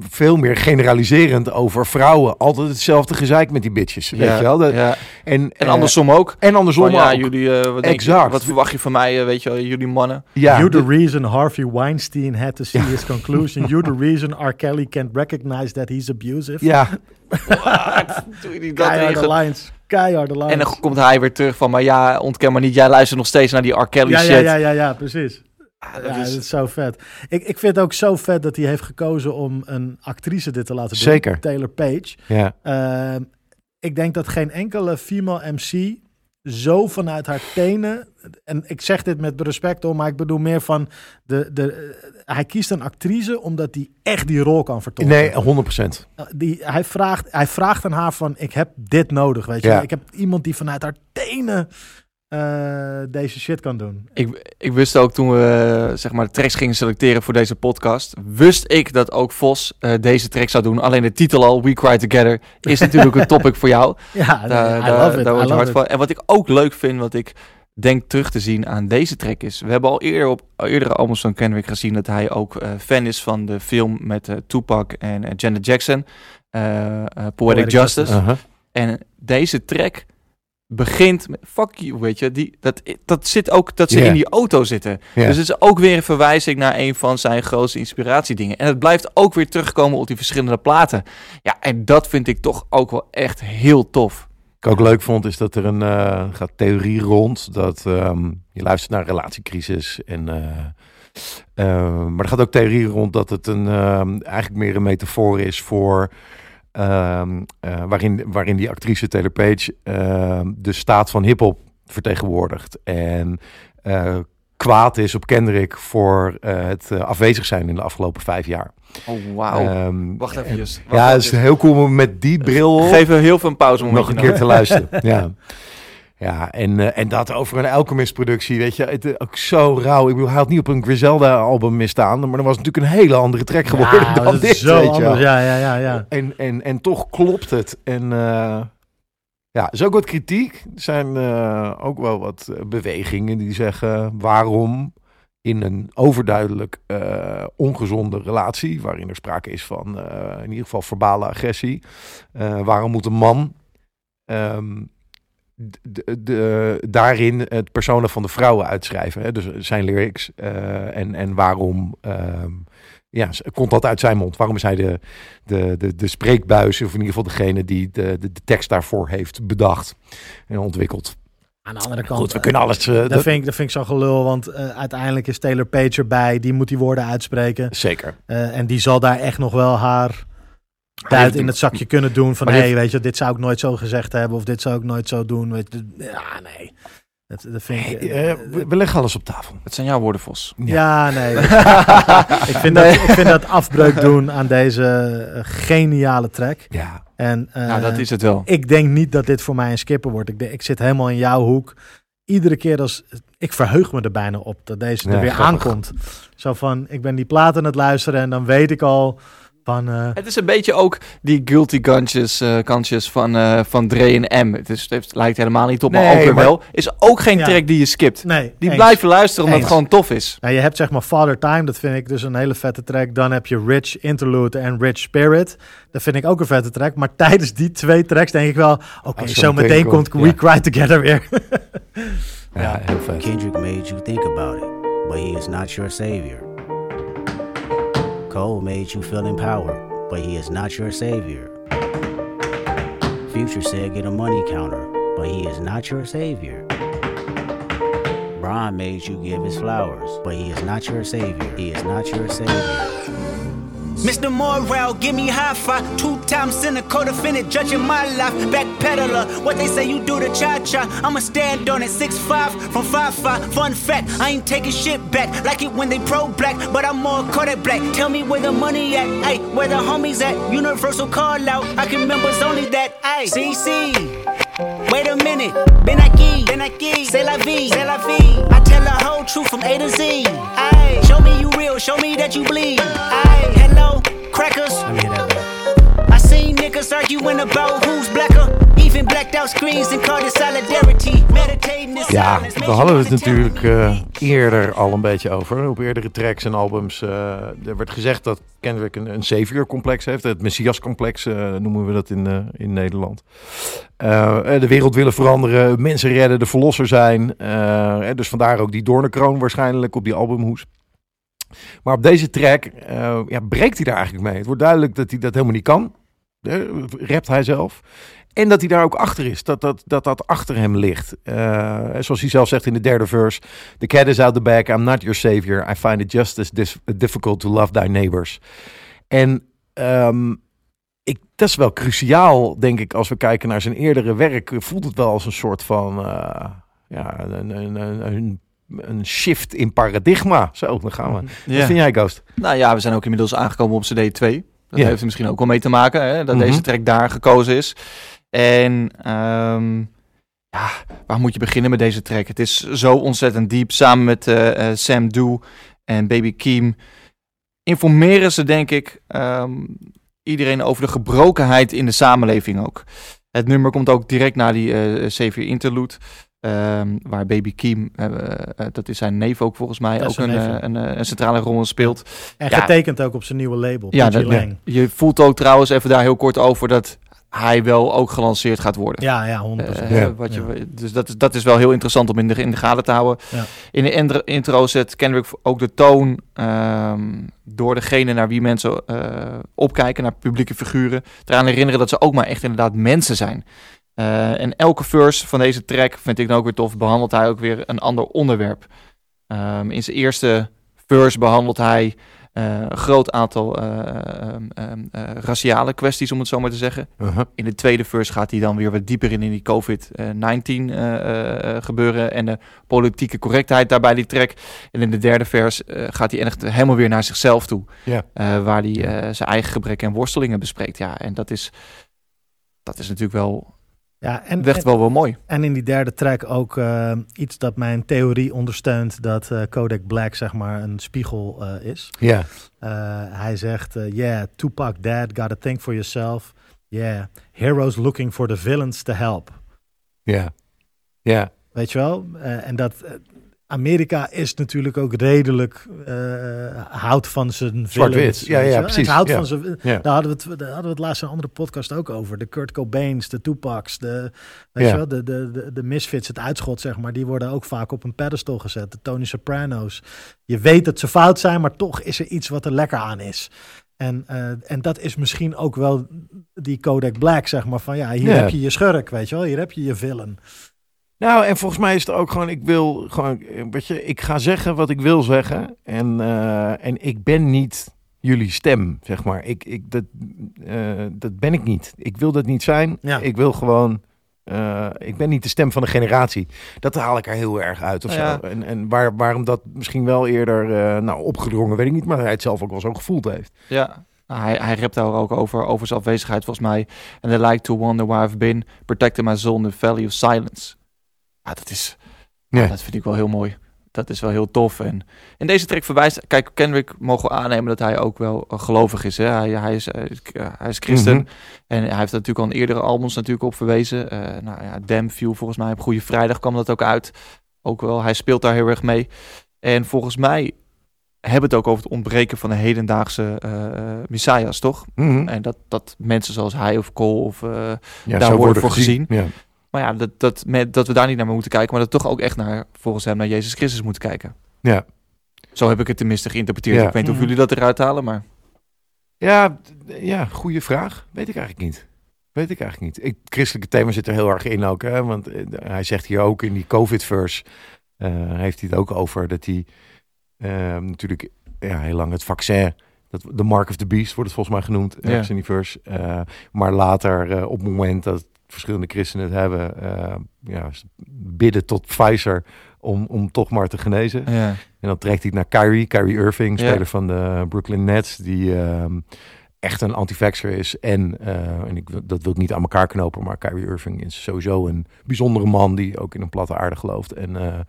Speaker 2: veel meer generaliserend over vrouwen. Altijd hetzelfde gezeik met die bitches. Weet je wel?
Speaker 1: Ja.
Speaker 2: En,
Speaker 1: En
Speaker 2: eh,
Speaker 1: andersom ook.
Speaker 2: En andersom
Speaker 1: ja,
Speaker 2: ook.
Speaker 1: jullie, eh, wat, je,
Speaker 2: Exact.
Speaker 1: wat verwacht je van mij, eh, weet je wel, jullie mannen?
Speaker 2: ja,
Speaker 3: you the reason Harvey Weinstein had to see his conclusion. You the reason R. Kelly can't recognize that he's abusive.
Speaker 2: ja,
Speaker 3: Keiharde lines. Keiharde lines.
Speaker 1: En dan komt hij weer terug van, maar ja, ontken maar niet, jij luistert nog steeds naar die R. Kelly
Speaker 3: ja,
Speaker 1: shit.
Speaker 3: ja, ja, ja, ja, precies.
Speaker 1: Ah, dat
Speaker 3: Ja,
Speaker 1: is-
Speaker 3: dat is zo vet. Ik, ik vind het ook zo vet dat hij heeft gekozen om een actrice dit te laten doen.
Speaker 2: Zeker.
Speaker 3: Taylor Page.
Speaker 2: ja.
Speaker 3: Ehm, ik denk dat geen enkele female MC zo vanuit haar tenen. En ik zeg dit met respect om, maar ik bedoel meer van. De, de, eh, hij kiest een actrice omdat hij echt die rol kan vertolken.
Speaker 2: Nee, 100%.
Speaker 3: Uh, die, hij, vraagt, hij vraagt aan haar van, ik heb dit nodig, weet je.
Speaker 2: Ja.
Speaker 3: Ik heb iemand die vanuit haar tenen eh, deze shit kan doen.
Speaker 1: Ik, ik wist ook toen we eh, zeg maar de tracks gingen selecteren voor deze podcast, wist ik dat ook Vos eh, deze track zou doen. Alleen de titel al, We Cry Together, is natuurlijk een topic voor jou.
Speaker 3: Ja,
Speaker 1: Daar,
Speaker 3: I
Speaker 1: daar,
Speaker 3: it.
Speaker 1: daar
Speaker 3: I
Speaker 1: word je
Speaker 3: love
Speaker 1: hard
Speaker 3: it.
Speaker 1: van. En wat ik ook leuk vind, wat ik denk terug te zien aan deze track is... We hebben al eerder op eerdere albums van Kendrick gezien... dat hij ook eh, fan is van de film met Tupac en Janet Jackson. Poetic,
Speaker 3: Poetic
Speaker 1: Justice.
Speaker 2: Uh-huh.
Speaker 1: En deze track begint met fuck you, weet je. Die, dat, dat zit ook, dat ze in die auto zitten. Dus het is ook weer een verwijzing naar een van zijn grootste inspiratiedingen. En het blijft ook weer terugkomen op die verschillende platen. Ja, en dat vind ik toch ook wel echt heel tof.
Speaker 2: Wat ik ook leuk vond, is dat er een eh, gaat theorie rond. Dat ehm, je luistert naar relatiecrisis. En, eh, eh, maar er gaat ook theorie rond dat het een, ehm, eigenlijk meer een metafoor is voor. Ehm, eh, waarin, waarin die actrice Taylor Page ehm, de staat van hip-hop vertegenwoordigt. En eh, kwaad is op Kendrick voor eh, het afwezig zijn in de afgelopen vijf jaar.
Speaker 1: Oh, wauw.
Speaker 2: Ehm,
Speaker 1: Wacht even.
Speaker 2: Ja, het is heel cool om met die bril
Speaker 1: Geef heel veel een pauze
Speaker 2: nog een keer te luisteren. ja. Ja, en, eh, en dat over een Alchemist-productie, weet je, het is ook zo rauw. Ik bedoel, hij had niet op een Griselda-album misstaan, maar dat was natuurlijk een hele andere track geworden
Speaker 3: Ja,
Speaker 2: dan dit,
Speaker 3: zo
Speaker 2: weet je
Speaker 3: anders. Ja, ja, ja, ja.
Speaker 2: En, en, en toch klopt het. En eh, ja, er is ook wat kritiek. Er zijn eh, ook wel wat eh, bewegingen die zeggen waarom in een overduidelijk eh, ongezonde relatie, waarin er sprake is van eh, in ieder geval verbale agressie, eh, waarom moet een man ehm, de, daarin het personen van de vrouwen uitschrijven? Hè? Dus zijn lyrics eh, en, en waarom ehm, ja, komt dat uit zijn mond? Waarom is hij de, de, de, de spreekbuis, of in ieder geval degene die de, de, de tekst daarvoor heeft bedacht en ontwikkeld?
Speaker 3: Aan de andere kant,
Speaker 2: Goed, we
Speaker 3: eh,
Speaker 2: kunnen alles... eh,
Speaker 3: dat,
Speaker 2: dat-
Speaker 3: vind ik, dat vind ik zo gelul, want eh, uiteindelijk is Taylor Page erbij. Die moet die woorden uitspreken.
Speaker 2: Zeker.
Speaker 3: Eh, en die zal daar echt nog wel haar duit in het zakje kunnen doen. Van, hé, hey, weet je, dit zou ik nooit zo gezegd hebben. Of dit zou ik nooit zo doen. Weet je, ja, nee. Dat, dat vind ik...
Speaker 2: Eh, eh, we, we leggen alles op tafel.
Speaker 1: Het zijn jouw woorden, Vos.
Speaker 3: Ja, nee. ik, vind
Speaker 1: Nee.
Speaker 3: dat, ik vind dat afbreuk doen aan deze eh, geniale track.
Speaker 2: Ja.
Speaker 3: En, eh,
Speaker 1: Nou, dat is het wel.
Speaker 3: Ik denk niet dat dit voor mij een skipper wordt. Ik, ik zit helemaal in jouw hoek. Iedere keer als... Ik verheug me er bijna op dat deze er
Speaker 2: Ja,
Speaker 3: weer
Speaker 2: grappig.
Speaker 3: aankomt. Zo van, ik ben die plaat aan het luisteren en dan weet ik al van... eh,
Speaker 1: Het is een beetje ook die guilty conscious, eh, conscious van, eh, van Dre en M. Het, is, het lijkt helemaal niet op, maar
Speaker 2: Nee,
Speaker 1: ook weer
Speaker 2: maar-
Speaker 1: wel. Is ook geen
Speaker 3: Ja.
Speaker 1: track die je skipt.
Speaker 3: nee,
Speaker 1: Die
Speaker 3: eens.
Speaker 1: blijven luisteren omdat
Speaker 3: Eens.
Speaker 1: het gewoon tof is.
Speaker 3: Nou, je hebt zeg maar Father Time, dat vind ik dus een hele vette track. Dan heb je Rich Interlude en Rich Spirit. Dat vind ik ook een vette track. Maar tijdens die twee tracks denk ik wel... Oké, zo
Speaker 2: meteen
Speaker 3: komt We
Speaker 2: ja.
Speaker 3: Cry Together weer.
Speaker 2: Ja, heel vet.
Speaker 8: Kendrick made you think about it, but he is not your savior. Cole made you feel empowered, but he is not your savior. Future said get a money counter, but he is not your savior. Brian made you give his flowers, but he is not your savior. He is not your savior.
Speaker 5: Mr. Morale, give me high five. Two times cynical defendant, judging my life. Backpedaler, what they say you do to cha cha. I'ma stand on it. Six five from five five. Fun fact, I ain't taking shit back. Like it when they pro black, but I'm more Kodak black. Tell me where the money at, ay, where the homies at. Universal call out, I can remember it's only that, ay. CC. Wait a minute, Ben aquí, Ben aquí, c'est la vie, c'est la vie. I tell the whole truth from A to Z. Aye, show me you real, show me that you bleed. Aye, crackers.
Speaker 8: Let me hear that back.
Speaker 5: I seen niggas arguing about who's blacker. Even blacked out screens and called it solidarity. Meditating in
Speaker 2: Ja, we hadden het natuurlijk eh, eerder al een beetje over. Op eerdere tracks en albums. eh, er werd gezegd dat Kendrick een, een savior-complex heeft. Het Messias-complex eh, noemen we dat in, in Nederland. De wereld willen veranderen, mensen redden, de verlosser zijn. Dus vandaar ook die doornenkroon waarschijnlijk op die albumhoes. Maar op deze track eh, ja, breekt hij daar eigenlijk mee. Het wordt duidelijk dat hij dat helemaal niet kan. Eh, rapt hij zelf. En dat hij daar ook achter is. Dat dat, dat, dat achter hem ligt. Eh, zoals hij zelf zegt in de derde verse. The cat is out the bag. I'm not your savior. I find it just as difficult to love thy neighbors. En ehm, ik, dat is wel cruciaal, denk ik. Als we kijken naar zijn eerdere werk. Voelt het wel als een soort van... ja, een, een, een, een, shift in paradigma. Zo, dan gaan we. Wat
Speaker 1: Ja.
Speaker 2: vind jij, Ghost?
Speaker 1: Nou ja, we zijn ook inmiddels aangekomen op CD 2. Dat
Speaker 2: Ja.
Speaker 1: heeft er misschien ook wel mee te maken, hè, dat
Speaker 2: Mhm.
Speaker 1: deze track daar gekozen is. En ehm, ja, waar moet je beginnen met deze track? Het is zo ontzettend diep. Samen met eh, eh, Sam Doe en Baby Keem informeren ze, denk ik, ehm, iedereen over de gebrokenheid in de samenleving ook. Het nummer komt ook direct na die eh Savior Interlude. Ehm, waar Baby Keem, eh, eh, dat is zijn neef ook volgens mij, ook een, eh, een, eh, een centrale rol speelt.
Speaker 3: En
Speaker 1: Ja.
Speaker 3: getekend ook op zijn nieuwe label,
Speaker 1: Ja,
Speaker 3: PG
Speaker 1: dat,
Speaker 3: Lang.
Speaker 1: je voelt ook trouwens even daar heel kort over dat hij wel ook gelanceerd gaat worden.
Speaker 3: Ja, ja, 100%.
Speaker 1: Eh,
Speaker 2: Ja.
Speaker 1: wat je, Dus dat is, dat is wel heel interessant om in de, in de gaten te houden.
Speaker 3: Ja.
Speaker 1: In de intro, zet Kendrick ook de toon ehm, door degene naar wie mensen eh, opkijken, naar publieke figuren. Eraan herinneren dat ze ook maar echt inderdaad mensen zijn. Eh, en elke verse van deze track vind ik dan ook weer tof. Behandelt hij ook weer een ander onderwerp. Ehm, in zijn eerste verse behandelt hij eh, een groot aantal eh, ehm, ehm, eh, raciale kwesties, om het zo maar te zeggen.
Speaker 2: Uh-huh.
Speaker 1: In de tweede verse gaat hij dan weer wat dieper in, in die COVID-19 eh, eh, gebeuren en de politieke correctheid daarbij die track. En in de derde vers gaat hij echt helemaal weer naar zichzelf toe, waar hij zijn eigen gebreken en worstelingen bespreekt. Ja, en dat is, dat is natuurlijk wel,
Speaker 3: Ja, en, en,
Speaker 1: wel wel mooi.
Speaker 3: en in die derde track ook eh, iets dat mijn theorie ondersteunt dat eh, Kodak Black zeg maar een spiegel eh, is.
Speaker 2: Ja.
Speaker 3: Uh, hij zegt, uh, yeah, Tupac dad, gotta think for yourself. Yeah, heroes looking for the villains to help.
Speaker 2: Ja. Ja.
Speaker 3: Weet je wel? Uh, en dat, Amerika is natuurlijk ook redelijk eh, houdt van zijn
Speaker 2: Zwart-wit. Ja, ja, precies.
Speaker 3: Houdt
Speaker 2: Ja.
Speaker 3: van zijn,
Speaker 2: Ja.
Speaker 3: daar, hadden we het, daar hadden we het laatst een andere podcast ook over. De Kurt Cobains, de Tupacs, de, weet je wel, de, de, de, de Misfits, het uitschot zeg maar. Die worden ook vaak op een pedestal gezet. De Tony Sopranos. Je weet dat ze fout zijn, maar toch is er iets wat er lekker aan is. En, eh, en dat is misschien ook wel die Kodak Black, zeg maar. Van ja, hier heb je je schurk, weet je wel. Hier heb je je villain.
Speaker 2: Nou, en volgens mij is het ook gewoon, ik wil gewoon, weet je, ik ga zeggen wat ik wil zeggen. En, eh, en ik ben niet jullie stem, zeg maar. Ik, ik, dat, eh, dat ben ik niet. Ik wil dat niet zijn.
Speaker 3: Ja.
Speaker 2: Ik wil gewoon, eh, ik ben niet de stem van de generatie. Dat haal ik er heel erg uit of
Speaker 1: ja.
Speaker 2: zo. En, en waar, waarom dat misschien wel eerder nou, opgedrongen, weet ik niet. Maar hij het zelf ook wel zo gevoeld heeft.
Speaker 1: Ja, Nou, hij, hij rept daar ook over, over zijn afwezigheid volgens mij. En I like to wonder where I've been, protecting my soul in the valley of silence. Ja, dat is,
Speaker 2: Ja.
Speaker 1: dat vind ik wel heel mooi. Dat is wel heel tof. En in deze track verwijst, kijk, Kendrick mogen we aannemen dat hij ook wel eh, gelovig is. Hè? Hij, hij, is, eh, k- hij is christen.
Speaker 2: Mhm.
Speaker 1: En hij heeft er natuurlijk al in eerdere albums natuurlijk op verwezen. Eh nou ja, Damn View volgens mij op Goede Vrijdag kwam dat ook uit. Ook wel, hij speelt daar heel erg mee. En volgens mij hebben het ook over het ontbreken van de hedendaagse eh messiahs, toch?
Speaker 2: Mhm.
Speaker 1: En dat, dat mensen zoals hij of Cole of... eh,
Speaker 2: Ja,
Speaker 1: daar worden voor gezien.
Speaker 2: Ja.
Speaker 1: Maar ja, dat, dat, met, dat we daar niet naar moeten kijken, maar dat we toch ook echt naar, volgens hem, naar Jezus Christus moeten kijken.
Speaker 2: Ja.
Speaker 1: Zo heb ik het tenminste geïnterpreteerd.
Speaker 2: Ja.
Speaker 1: Ik weet niet of
Speaker 3: Mhm.
Speaker 1: Jullie dat eruit halen, maar...
Speaker 2: Ja, ja, goede vraag. Weet ik eigenlijk niet. Weet ik eigenlijk niet. Ik, christelijke thema zit er heel erg in ook. Hè? Want eh, hij zegt hier ook in die COVID-verse... eh, heeft hij het ook over dat hij eh, natuurlijk ja, heel lang het vaccin... Dat, de Mark of the Beast wordt het volgens mij genoemd.
Speaker 1: Ja.
Speaker 2: Ergens in die verse. Eh, maar later, eh, op het moment dat verschillende christenen het hebben... eh, ja, bidden tot Pfizer om, om toch maar te genezen.
Speaker 1: Ja.
Speaker 2: En dan trekt hij naar Kyrie, Kyrie Irving,
Speaker 1: Ja.
Speaker 2: speler van de Brooklyn Nets, die ehm, echt een anti-vaxxer is. En, eh, en ik, dat wil ik niet aan elkaar knopen, maar Kyrie Irving is sowieso een bijzondere man die ook in een platte aarde gelooft. En, eh,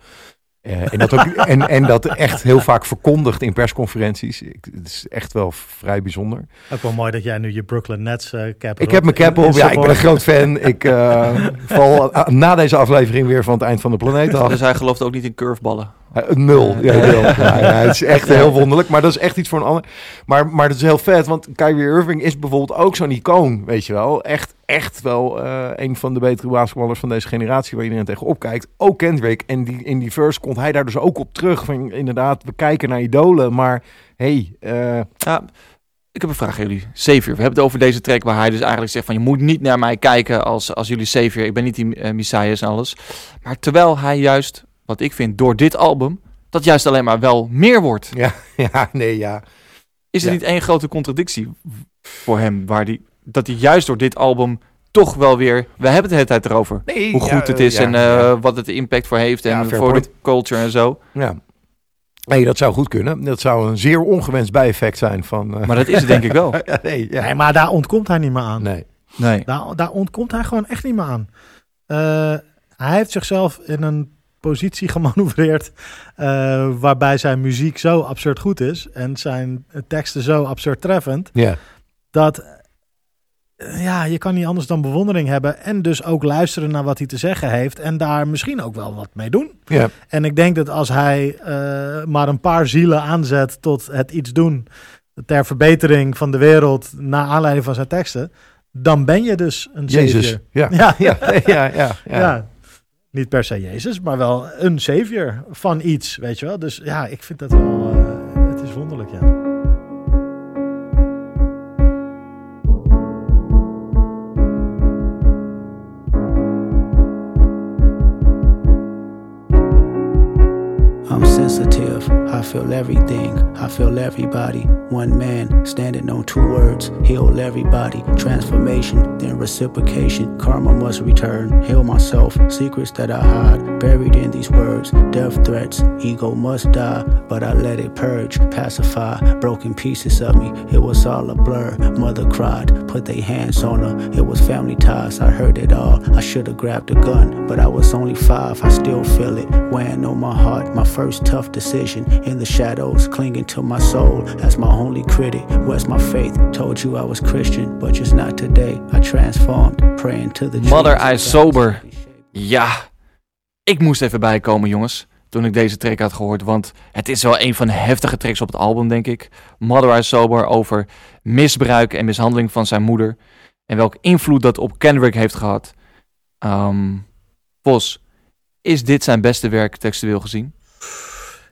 Speaker 2: eh, en, dat ook, en, en dat echt heel vaak verkondigt in persconferenties. Ik, het is echt wel vrij bijzonder.
Speaker 3: Ook wel mooi dat jij nu je Brooklyn Nets eh, cap
Speaker 2: Ik heb mijn cap op. Ja, ik ben een groot fan. Ik eh, val na deze aflevering weer van het eind van de planeet af.
Speaker 1: Dus hij gelooft ook niet in curveballen.
Speaker 2: Uh, nul. Ja, nul. Ja, ja, het is echt heel wonderlijk. Maar dat is echt iets voor een ander. Maar, maar dat is heel vet. Want Kyrie Irving is bijvoorbeeld ook zo'n icoon. Weet je wel. Echt, echt wel eh, een van de betere basketballers van deze generatie. Waar iedereen tegen opkijkt. Ook Kendrick. En die, in die verse komt hij daar dus ook op terug. Van inderdaad, we kijken naar idolen. Maar hey, eh,
Speaker 1: Ja, ik heb een vraag aan jullie. Savior, we hebben het over deze track waar hij dus eigenlijk zegt van... je moet niet naar mij kijken als, als jullie Savior. Ik ben niet die eh, Messias en alles. Maar terwijl hij juist, wat ik vind, door dit album... dat juist alleen maar wel meer wordt.
Speaker 2: ja, ja, nee, ja.
Speaker 1: Is er
Speaker 2: Ja.
Speaker 1: niet één grote contradictie voor hem... Waar die, dat hij juist door dit album toch wel weer... We hebben het de hele tijd erover.
Speaker 2: Nee,
Speaker 1: Hoe goed
Speaker 2: ja,
Speaker 1: het is
Speaker 2: ja,
Speaker 1: en eh,
Speaker 2: ja.
Speaker 1: wat het impact voor heeft. En voor
Speaker 2: point.
Speaker 1: de culture en zo.
Speaker 2: Ja. Nee, dat zou goed kunnen. Dat zou een zeer ongewenst bijeffect zijn van... eh,
Speaker 1: Maar dat is het denk ik wel.
Speaker 2: nee, ja.
Speaker 3: Nee, maar daar ontkomt hij niet meer aan.
Speaker 2: nee.
Speaker 1: Nee.
Speaker 3: Daar, daar ontkomt hij gewoon echt niet meer aan. Eh, hij heeft zichzelf in een positie gemanoeuvreerd eh, waarbij zijn muziek zo absurd goed is en zijn teksten zo absurd treffend
Speaker 2: Ja.
Speaker 3: dat eh, ja, je kan niet anders dan bewondering hebben en dus ook luisteren naar wat hij te zeggen heeft en daar misschien ook wel wat mee doen.
Speaker 2: Ja.
Speaker 3: En ik denk dat als hij eh, maar een paar zielen aanzet tot het iets doen ter verbetering van de wereld naar aanleiding van zijn teksten, dan ben je dus een
Speaker 2: Jezus. Ja.
Speaker 3: Ja.
Speaker 2: Ja. Ja. ja, Ja.
Speaker 3: Niet per se Jezus, maar wel een savior van iets, weet je wel. Dus ja, ik vind dat wel, eh, het is wonderlijk, ja.
Speaker 10: I'm sensitive, feel everything, I feel everybody. One man standing on two words, heal everybody. Transformation, then reciprocation, karma must return. Heal myself, secrets that I hide, buried in these words. Death threats, ego must die, but I let it purge, pacify. Broken pieces of me, it was all a blur. Mother cried, put their hands on her. It was family ties, I heard it all. I should have grabbed a gun, but I was only five, I still feel it. Weighing on my heart, my first tough decision. In the shadows, clinging to my soul as my only critic. Where's my faith? Told you I was Christian, but just not today. I transformed, praying to the
Speaker 1: Mother I. Sober. Ja, ik moest even bijkomen, jongens. toen ik deze track had gehoord. Want het is wel een van de heftige tracks op het album, denk ik. Mother I Sober over misbruik en mishandeling van zijn moeder. En welke invloed dat op Kendrick heeft gehad. Ehm Vos, is dit zijn beste werk textueel gezien?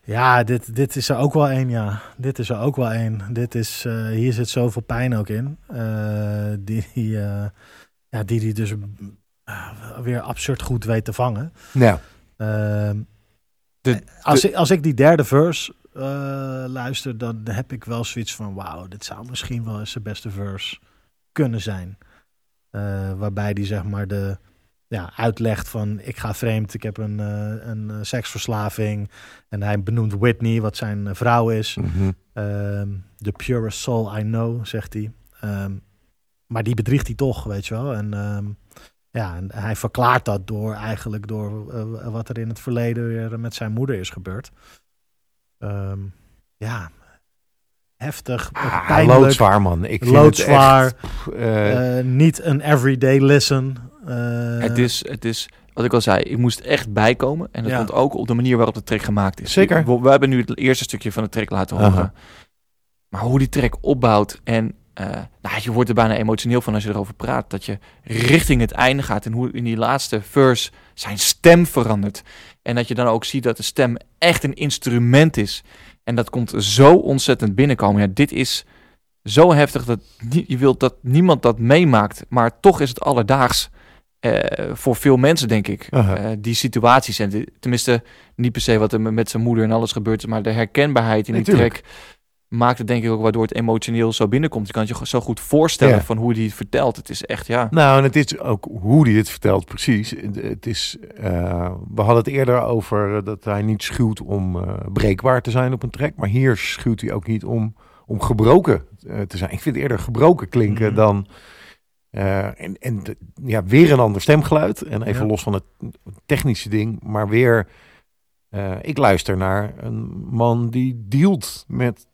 Speaker 3: Ja, dit, dit is er ook wel één, ja. Dit is er ook wel één. Dit is, eh, hier zit zoveel pijn ook in. eh, die die, eh, ja, die die dus weer absurd goed weet te vangen.
Speaker 2: Ja.
Speaker 3: Ehm,
Speaker 1: De-
Speaker 3: als,
Speaker 1: de-
Speaker 3: ik, als ik die derde verse luister, dan heb ik wel zoiets van... Wauw, dit zou misschien wel eens zijn beste verse kunnen zijn. Waarbij die zeg maar de ja, uitlegt van... ik ga vreemd, ik heb een, eh, een eh, seksverslaving. En hij benoemt Whitney, wat zijn eh, vrouw is. Ehm, the purest soul I know, zegt hij. Ehm, maar die bedriegt hij toch, weet je wel. En ehm, ja, en hij verklaart dat door eigenlijk door wat er in het verleden weer met zijn moeder is gebeurd. Ja, heftig,
Speaker 2: Ah,
Speaker 3: pijnlijk,
Speaker 2: loodzwaar, man. Ik
Speaker 3: loodzwaar.
Speaker 2: Echt,
Speaker 3: niet een everyday listen. Eh,
Speaker 1: het, is, het is, wat ik al zei, ik moest echt bijkomen. En dat
Speaker 3: Ja.
Speaker 1: komt ook op de manier waarop de track gemaakt is.
Speaker 2: Zeker.
Speaker 1: We, we hebben nu het eerste stukje van de track laten horen.
Speaker 2: Aha.
Speaker 1: Maar hoe die track opbouwt en eh, nou, je wordt er bijna emotioneel van als je erover praat. Dat je richting het einde gaat en hoe in die laatste verse zijn stem verandert. En dat je dan ook ziet dat de stem echt een instrument is. En dat komt zo ontzettend binnenkomen. Ja, dit is zo heftig dat je wilt dat niemand dat meemaakt. Maar toch is het alledaags eh, voor veel mensen, denk ik. Eh, die situaties. En tenminste, niet per se wat er met zijn moeder en alles gebeurt is. Maar de herkenbaarheid in
Speaker 2: Nee,
Speaker 1: die
Speaker 2: tuurlijk.
Speaker 1: track maakt het denk ik ook waardoor het emotioneel zo binnenkomt. Je kan het je zo goed voorstellen
Speaker 2: Ja.
Speaker 1: van hoe hij het vertelt. Het is echt, ja.
Speaker 2: Nou, en het is ook hoe hij het vertelt, precies. Het is, eh, we hadden het eerder over dat hij niet schuwt om breekbaar te zijn op een track. Maar hier schuwt hij ook niet om, om gebroken te zijn. Ik vind het eerder gebroken klinken
Speaker 3: Mhm.
Speaker 2: dan... eh, en en ja, weer een ander stemgeluid. En even
Speaker 3: Ja.
Speaker 2: los van het technische ding, maar weer... eh, ik luister naar een man die dealt met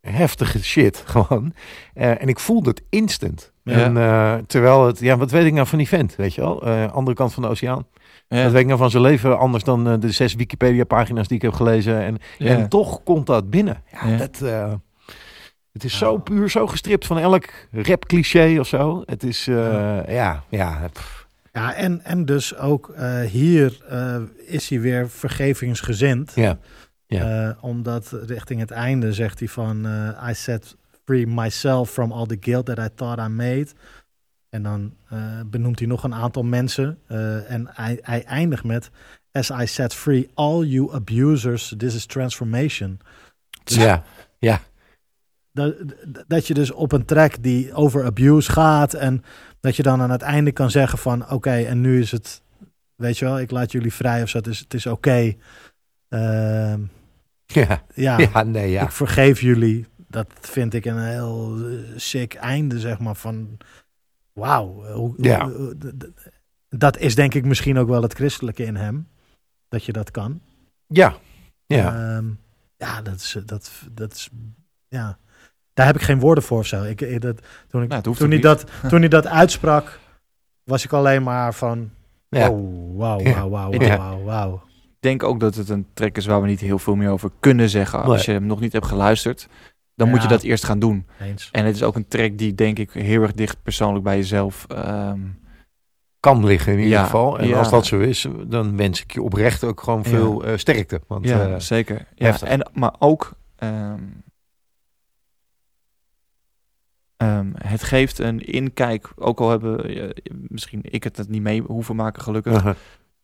Speaker 2: heftige shit gewoon. Eh, en ik voelde het instant.
Speaker 1: Ja.
Speaker 2: En, terwijl het, ja, wat weet ik nou van die vent, weet je wel? Andere kant van de oceaan.
Speaker 1: Ja.
Speaker 2: Wat weet ik nou van zijn leven anders dan de zes Wikipedia-pagina's die ik heb gelezen. En, en toch komt dat binnen. Ja,
Speaker 1: Ja.
Speaker 2: dat, het is zo puur, zo gestript van elk rap-cliché of zo. Het is, eh, ja, ja. pff.
Speaker 3: Ja, en, en dus ook eh, hier eh, is hij weer vergevingsgezind.
Speaker 2: Ja. Ja.
Speaker 3: Eh, omdat richting het einde zegt hij van... eh, I set free myself from all the guilt that I thought I made. En dan eh, benoemt hij nog een aantal mensen. eh, en hij, hij eindigt met... As I set free all you abusers, this is transformation. Dus
Speaker 2: ja, ja.
Speaker 3: Dat, dat je dus op een track die over abuse gaat en dat je dan aan het einde kan zeggen van oké, en nu is het, weet je wel, ik laat jullie vrij of zo, het is, het is oké. Ehm,
Speaker 2: Ja.
Speaker 3: ja,
Speaker 2: Ja, nee, ja.
Speaker 3: ik vergeef jullie. Dat vind ik een heel eh, sick einde, zeg maar, van wauw. eh,
Speaker 2: Ja.
Speaker 3: d- dat is denk ik misschien ook wel het christelijke in hem, dat je dat kan.
Speaker 2: Ja, ja.
Speaker 3: Ehm, ja, dat is, dat, dat is, ja. Daar heb ik geen woorden voor of zo. Ik, ik- dat, toen, ik,
Speaker 1: Nou,
Speaker 3: toen,
Speaker 1: niet.
Speaker 3: dat, toen hij dat uitsprak, was ik alleen maar van,
Speaker 2: Ja.
Speaker 3: oh, wauw,
Speaker 2: Ja.
Speaker 3: wauw, wauw,
Speaker 2: Ja.
Speaker 3: wauw, wauw.
Speaker 1: Ik denk ook dat het een track is waar we niet heel veel meer over kunnen zeggen. Als je hem nog niet hebt geluisterd, dan moet je dat eerst gaan doen.
Speaker 3: Eens.
Speaker 1: En het is ook een track die denk ik heel erg dicht persoonlijk bij jezelf... ehm,
Speaker 2: Kan liggen in ieder
Speaker 1: Ja,
Speaker 2: geval. En
Speaker 1: ja.
Speaker 2: als dat zo is, dan wens ik je oprecht ook gewoon
Speaker 1: Ja.
Speaker 2: veel eh, sterkte. Want,
Speaker 1: ja,
Speaker 2: eh,
Speaker 1: zeker. Ja,
Speaker 2: heftig.
Speaker 1: en, maar ook... ehm, ehm, het geeft een inkijk, ook al hebben eh, misschien ik het het niet mee hoeven maken gelukkig.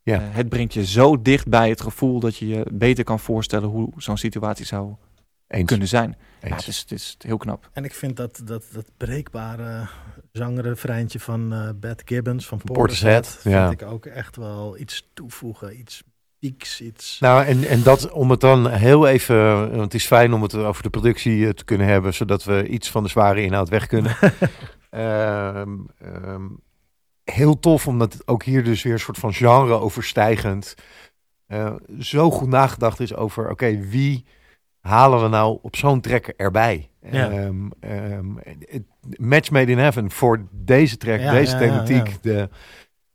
Speaker 2: Ja.
Speaker 1: Eh, het brengt je zo dicht bij het gevoel dat je je beter kan voorstellen hoe zo'n situatie zou
Speaker 2: Eens.
Speaker 1: kunnen zijn. Ja, het, is, het is heel knap.
Speaker 3: En ik vind dat, dat, dat breekbare zangerefreintje van eh Beth Gibbons van
Speaker 2: Portishead,
Speaker 3: Portishead, vind
Speaker 2: ja.
Speaker 3: ik ook echt wel iets toevoegen, iets pieks, iets...
Speaker 2: Nou, en, en dat om het dan heel even, want het is fijn om het over de productie eh, te kunnen hebben, zodat we iets van de zware inhoud weg kunnen. Ehm, ehm, heel tof, omdat het ook hier dus weer een soort van genre overstijgend eh, zo goed nagedacht is over, oké, wie halen we nou op zo'n trekker erbij?
Speaker 3: Ja.
Speaker 2: Ehm, match made in heaven voor deze track,
Speaker 3: Ja,
Speaker 2: deze
Speaker 3: ja,
Speaker 2: thematiek, de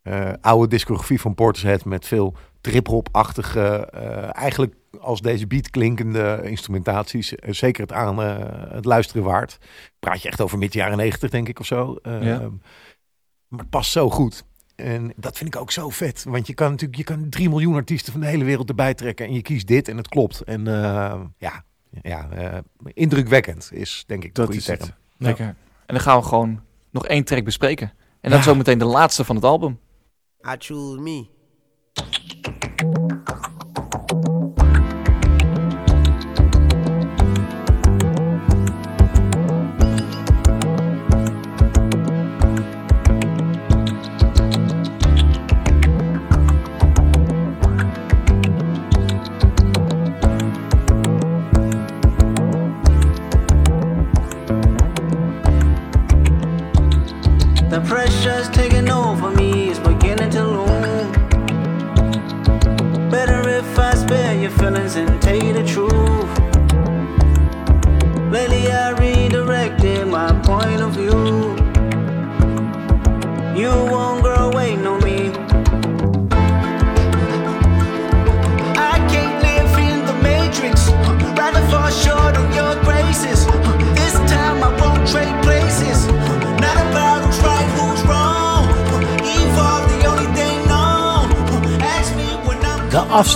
Speaker 2: eh, oude discografie van Portishead met veel trip-hop-achtige, eh, eigenlijk als deze beat klinkende instrumentaties. eh, zeker het aan eh, het luisteren waard. Praat je echt over mid jaren 90 denk ik of zo. Eh,
Speaker 1: Ja.
Speaker 2: Maar het past zo goed. En dat vind ik ook zo vet. Want je kan natuurlijk je kan 3 miljoen artiesten van de hele wereld erbij trekken. En je kiest dit en het klopt. En eh, ja, ja eh, indrukwekkend is denk ik de
Speaker 1: Dat het.
Speaker 2: term.
Speaker 1: Lekker. En dan gaan we gewoon nog één track bespreken. En dat is
Speaker 2: Ja.
Speaker 1: ook meteen de laatste van het album.
Speaker 11: I choose me.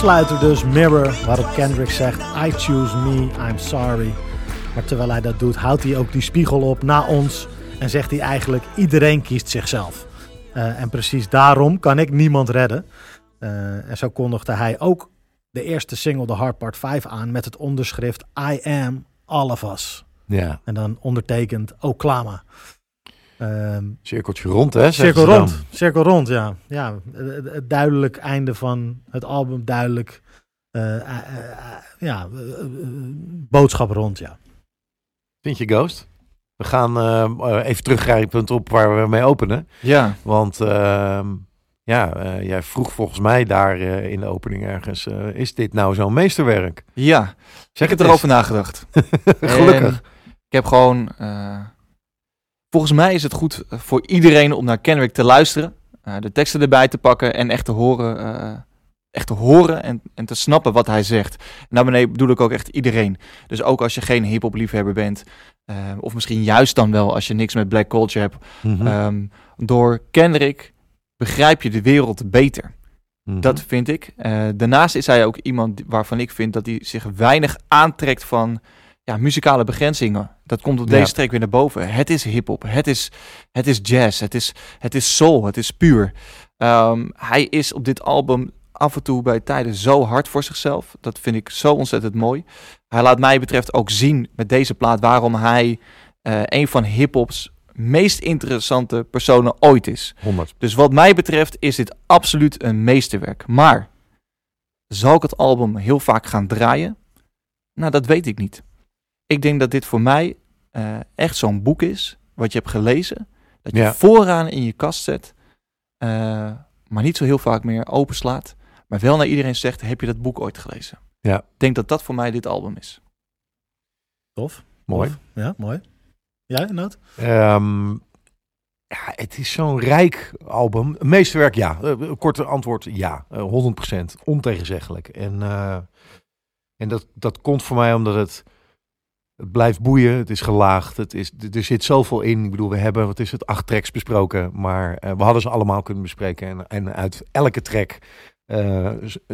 Speaker 3: Afsluiter dus, Mirror, waarop Kendrick zegt... I choose me, I'm sorry. Maar terwijl hij dat doet, houdt hij ook die spiegel op naar ons... en zegt hij eigenlijk, iedereen kiest zichzelf. Eh, en precies daarom kan ik niemand redden. Eh, en zo kondigde hij ook de eerste single, The Hard Part 5, aan... met het onderschrift I am all of us.
Speaker 2: Ja,
Speaker 3: En dan ondertekend Oklama. Ehm
Speaker 2: cirkeltje rond hè.
Speaker 3: Cirkel
Speaker 2: dan.
Speaker 3: rond, cirkel rond, ja. ja het, het duidelijk einde van het album, duidelijk. eh, eh, eh, ja, boodschap rond, ja.
Speaker 2: Vind je Ghost? We gaan even teruggrijpend op waar we mee openen.
Speaker 1: Ja.
Speaker 2: Want ehm, ja, jij vroeg volgens mij daar in de opening ergens... eh, is dit nou zo'n meesterwerk?
Speaker 1: Ja,
Speaker 2: Zeg
Speaker 1: ik heb
Speaker 2: het
Speaker 1: erover nagedacht.
Speaker 2: Gelukkig.
Speaker 1: En ik heb gewoon... eh, volgens mij is het goed voor iedereen om naar Kendrick te luisteren. eh, de teksten erbij te pakken en echt te horen... eh, echt te horen en, en te snappen wat hij zegt. En daarmee bedoel ik ook echt iedereen. Dus ook als je geen hip-hop liefhebber bent, eh, of misschien juist dan wel als je niks met black culture hebt,
Speaker 2: Mhm.
Speaker 1: Ehm, door Kendrick begrijp je de wereld beter.
Speaker 2: Mhm.
Speaker 1: Dat vind ik. Eh, daarnaast is hij ook iemand waarvan ik vind dat hij zich weinig aantrekt van ja, muzikale begrenzingen. Dat komt op
Speaker 2: Ja.
Speaker 1: deze track weer naar boven. Het is hip-hop, het is, het is jazz, het is, het is soul, het is puur. Ehm, hij is op dit album af en toe bij tijden zo hard voor zichzelf. Dat vind ik zo ontzettend mooi. Hij laat mij betreft ook zien met deze plaat waarom hij eh, een van hip-hops meest interessante personen ooit is.
Speaker 2: 100.
Speaker 1: Dus wat mij betreft is dit absoluut een meesterwerk. Maar zal ik het album heel vaak gaan draaien? Nou, dat weet ik niet. Ik denk dat dit voor mij eh, echt zo'n boek is, wat je hebt gelezen, dat je
Speaker 2: Ja.
Speaker 1: vooraan in je kast zet, eh, maar niet zo heel vaak meer openslaat, maar wel naar iedereen zegt, heb je dat boek ooit gelezen?
Speaker 2: Ja.
Speaker 1: Ik denk dat dat voor mij dit album is.
Speaker 3: Tof.
Speaker 2: Mooi.
Speaker 3: Tof. Ja, mooi. Ja, Noot?
Speaker 2: Ehm, ja, het is zo'n rijk album. Een Meesterwerk, ja. Eh, korte antwoord, ja. Eh, 100%. Ontegenzeggelijk. En, eh, en dat, dat komt voor mij omdat het, het blijft boeien. Het is gelaagd. Het is, er zit zoveel in. Ik bedoel, we hebben, wat is het, acht tracks besproken. Maar eh, we hadden ze allemaal kunnen bespreken. En, en uit elke track eh,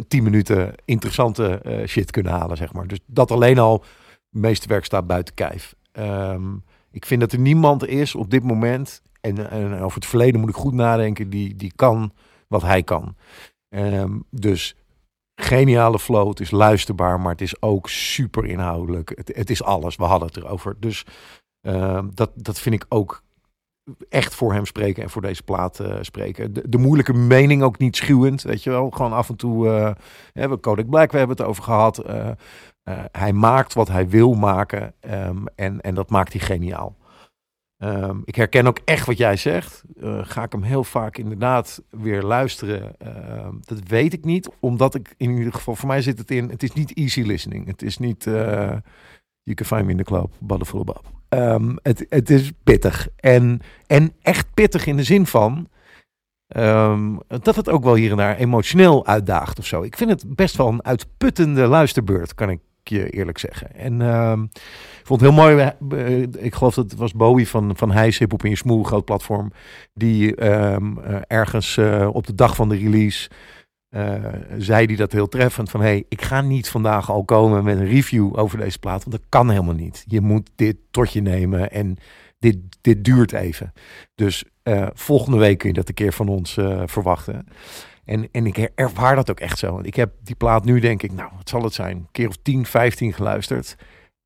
Speaker 2: tien minuten interessante eh, shit kunnen halen, zeg maar. Dus dat alleen al, meesterwerk staat buiten kijf. Ehm, ik vind dat er niemand is op dit moment, en, en over het verleden moet ik goed nadenken, die, die kan wat hij kan. Ehm, dus geniale flow, het is luisterbaar, maar het is ook super inhoudelijk. Het, het is alles, we hadden het erover. Dus ehm, dat, dat vind ik ook echt voor hem spreken en voor deze plaat eh, spreken. De, moeilijke mening ook niet schuwend, weet je wel. Gewoon af en toe, eh hè, we Black, we hebben het over gehad. eh, eh, hij maakt wat hij wil maken ehm, en, en dat maakt hij geniaal. Ehm, ik herken ook echt wat jij zegt. Eh, ga ik hem heel vaak inderdaad weer luisteren? Ehm, dat weet ik niet, omdat ik in ieder geval, voor mij zit het in, het is niet easy listening. Het is niet, eh you can find me in the club, Buddle Bob. Ehm, het, het is pittig en, en echt pittig in de zin van, ehm, dat het ook wel hier en daar emotioneel uitdaagt of zo. Ik vind het best wel een uitputtende luisterbeurt, kan ik je eerlijk zeggen. En ehm, ik vond het heel mooi. eh, Ik geloof dat het was Bowie van, van Hijs, Hip op in je groot platform. Die ehm, eh, ergens eh, op de dag van de release zei hij dat heel treffend. Van hey, ik ga niet vandaag al komen met een review over deze plaat. Want dat kan helemaal niet. Je moet dit tot je nemen en dit, dit duurt even. Dus volgende week kun je dat een keer van ons verwachten. En, en ik ervaar dat ook echt zo. Want Ik heb die plaat nu denk ik, nou, wat zal het zijn? Een keer of 10, 15 geluisterd.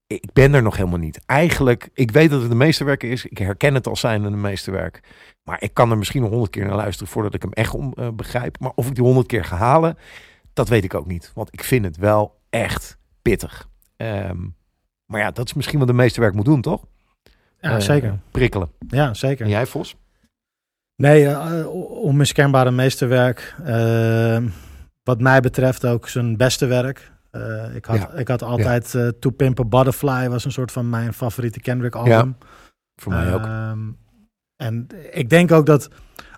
Speaker 2: Ik ben er nog helemaal niet. Eigenlijk, ik weet dat het een meesterwerk is. Ik herken het als zijnde een meesterwerk. Maar ik kan er misschien nog honderd keer naar luisteren voordat ik hem echt om, eh, begrijp. Maar of ik die honderd keer ga halen, dat weet ik ook niet. Want ik vind het wel echt pittig. Ehm, maar ja, dat is misschien wat een meesterwerk moet doen, toch?
Speaker 3: Ja,
Speaker 2: Eh,
Speaker 3: zeker.
Speaker 2: Prikkelen.
Speaker 3: Ja, zeker.
Speaker 2: En jij, Vos?
Speaker 3: Nee, eh, onmiskenbare meesterwerk. Eh, wat mij betreft ook zijn beste werk. Eh, ik, had,
Speaker 2: Ja.
Speaker 3: ik had altijd eh To Pimp a Butterfly was een soort van mijn favoriete Kendrick album.
Speaker 2: Voor mij ook.
Speaker 3: Ehm, en ik denk ook dat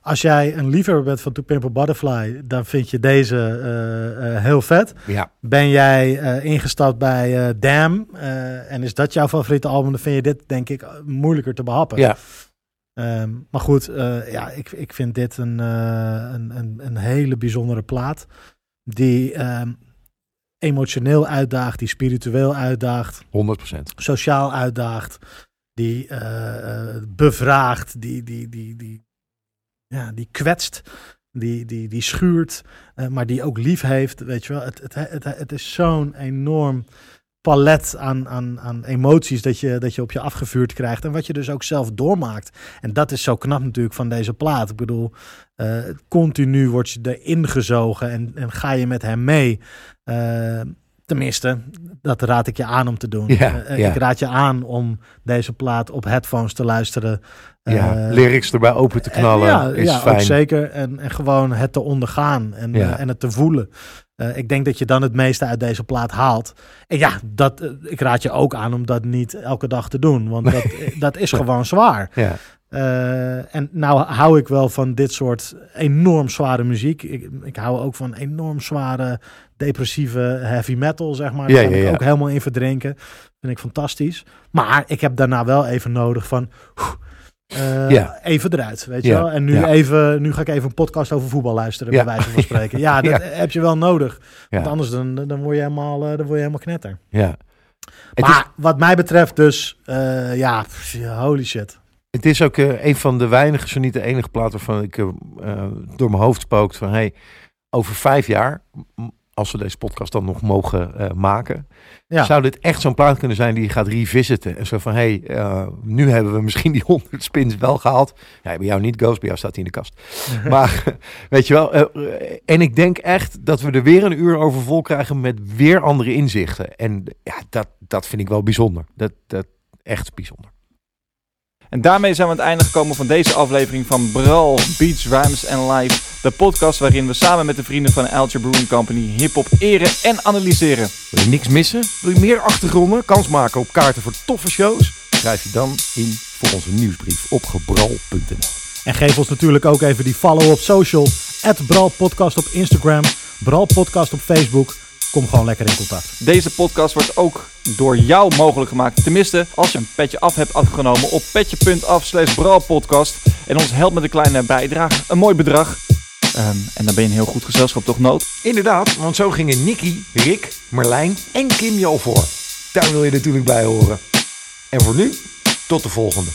Speaker 3: als jij een liefhebber bent van To Pimp a Butterfly, dan vind je deze eh, eh, heel vet.
Speaker 2: Ja.
Speaker 3: Ben jij eh, ingestapt bij eh Damn eh, en is dat jouw favoriete album, dan vind je dit denk ik moeilijker te behappen.
Speaker 2: Ja.
Speaker 3: Ehm, maar goed, eh, ja, ik, ik vind dit een, eh, een, een, een hele bijzondere plaat. Die ehm, emotioneel uitdaagt, die spiritueel uitdaagt,
Speaker 2: 100%.
Speaker 3: sociaal uitdaagt, die eh, bevraagt, die, die, die, die, ja, die kwetst, die, die, die schuurt, maar die ook lief heeft. Weet je wel, het, het, het, het is zo'n enorm palet aan, aan, aan emoties dat je, dat je op je afgevuurd krijgt. En wat je dus ook zelf doormaakt. En dat is zo knap natuurlijk van deze plaat. Ik bedoel, eh, continu word je erin gezogen en, en ga je met hem mee. Eh, tenminste, dat raad ik je aan om te doen.
Speaker 2: Ja,
Speaker 3: Eh,
Speaker 2: ja.
Speaker 3: Ik raad je aan om deze plaat op headphones te luisteren.
Speaker 2: Ja, lyrics erbij open te knallen
Speaker 3: ja,
Speaker 2: is
Speaker 3: ja,
Speaker 2: fijn.
Speaker 3: ook zeker. En, en gewoon het te ondergaan en, en het te voelen. Eh, ik denk dat je dan het meeste uit deze plaat haalt. En ja, dat, eh, ik raad je ook aan om dat niet elke dag te doen. Want dat, dat is gewoon zwaar.
Speaker 2: Ja.
Speaker 3: Eh, en nou hou ik wel van dit soort enorm zware muziek. Ik, ik hou ook van enorm zware, depressieve heavy metal, zeg maar. Daar
Speaker 2: Ja,
Speaker 3: kan ik ook helemaal in verdrinken. Vind ik fantastisch. Maar ik heb daarna wel even nodig van... eh,
Speaker 2: Ja.
Speaker 3: Even eruit, weet je
Speaker 2: Ja,
Speaker 3: wel. En nu,
Speaker 2: ja.
Speaker 3: even, nu ga ik even een podcast over voetbal luisteren,
Speaker 2: Ja.
Speaker 3: bij wijze van spreken. Ja, dat heb je wel nodig. Want anders dan, dan, word je helemaal, eh, dan word je helemaal knetter.
Speaker 2: Ja.
Speaker 3: Maar
Speaker 2: is-
Speaker 3: wat mij betreft dus, eh, ja, holy shit.
Speaker 2: Het is ook een van de weinige, zo niet de enige plaat waarvan ik door mijn hoofd spookt van hey, over vijf jaar, als we deze podcast dan nog mogen eh, maken,
Speaker 3: Ja.
Speaker 2: zou dit echt zo'n plaat kunnen zijn die je gaat revisiten. En zo van hey, eh, nu hebben we misschien die 100 spins wel gehaald. Ja, bij jou niet, Ghost, bij jou staat hij in de kast. maar weet je wel, eh, en ik denk echt dat we er weer een uur over vol krijgen met weer andere inzichten. En ja, dat, dat vind ik wel bijzonder. Dat, dat echt bijzonder.
Speaker 1: En daarmee zijn we aan het einde gekomen van deze aflevering van Bral, Beats, Rhymes en Live. De podcast waarin we samen met de vrienden van Alger Brewing Company hip-hop eren en analyseren.
Speaker 2: Wil je niks missen? Wil je meer achtergronden? Kans maken op kaarten voor toffe shows? Schrijf je dan in voor onze nieuwsbrief op gebral.nl.
Speaker 3: En geef ons natuurlijk ook even die follow op social. Bral Podcast op Instagram. Bral Podcast op Facebook. Kom gewoon lekker in contact.
Speaker 1: Deze podcast wordt ook door jou mogelijk gemaakt. Tenminste, als je een petje af hebt afgenomen op petje.af slash bralpodcast. En ons helpt met een kleine bijdrage. Een mooi bedrag. Ehm, en dan ben je een heel goed gezelschap, toch Noot?
Speaker 2: Inderdaad, want zo gingen Nicky, Rick, Marlijn en Kim je al voor. Daar wil je natuurlijk bij horen. En voor nu, tot de volgende.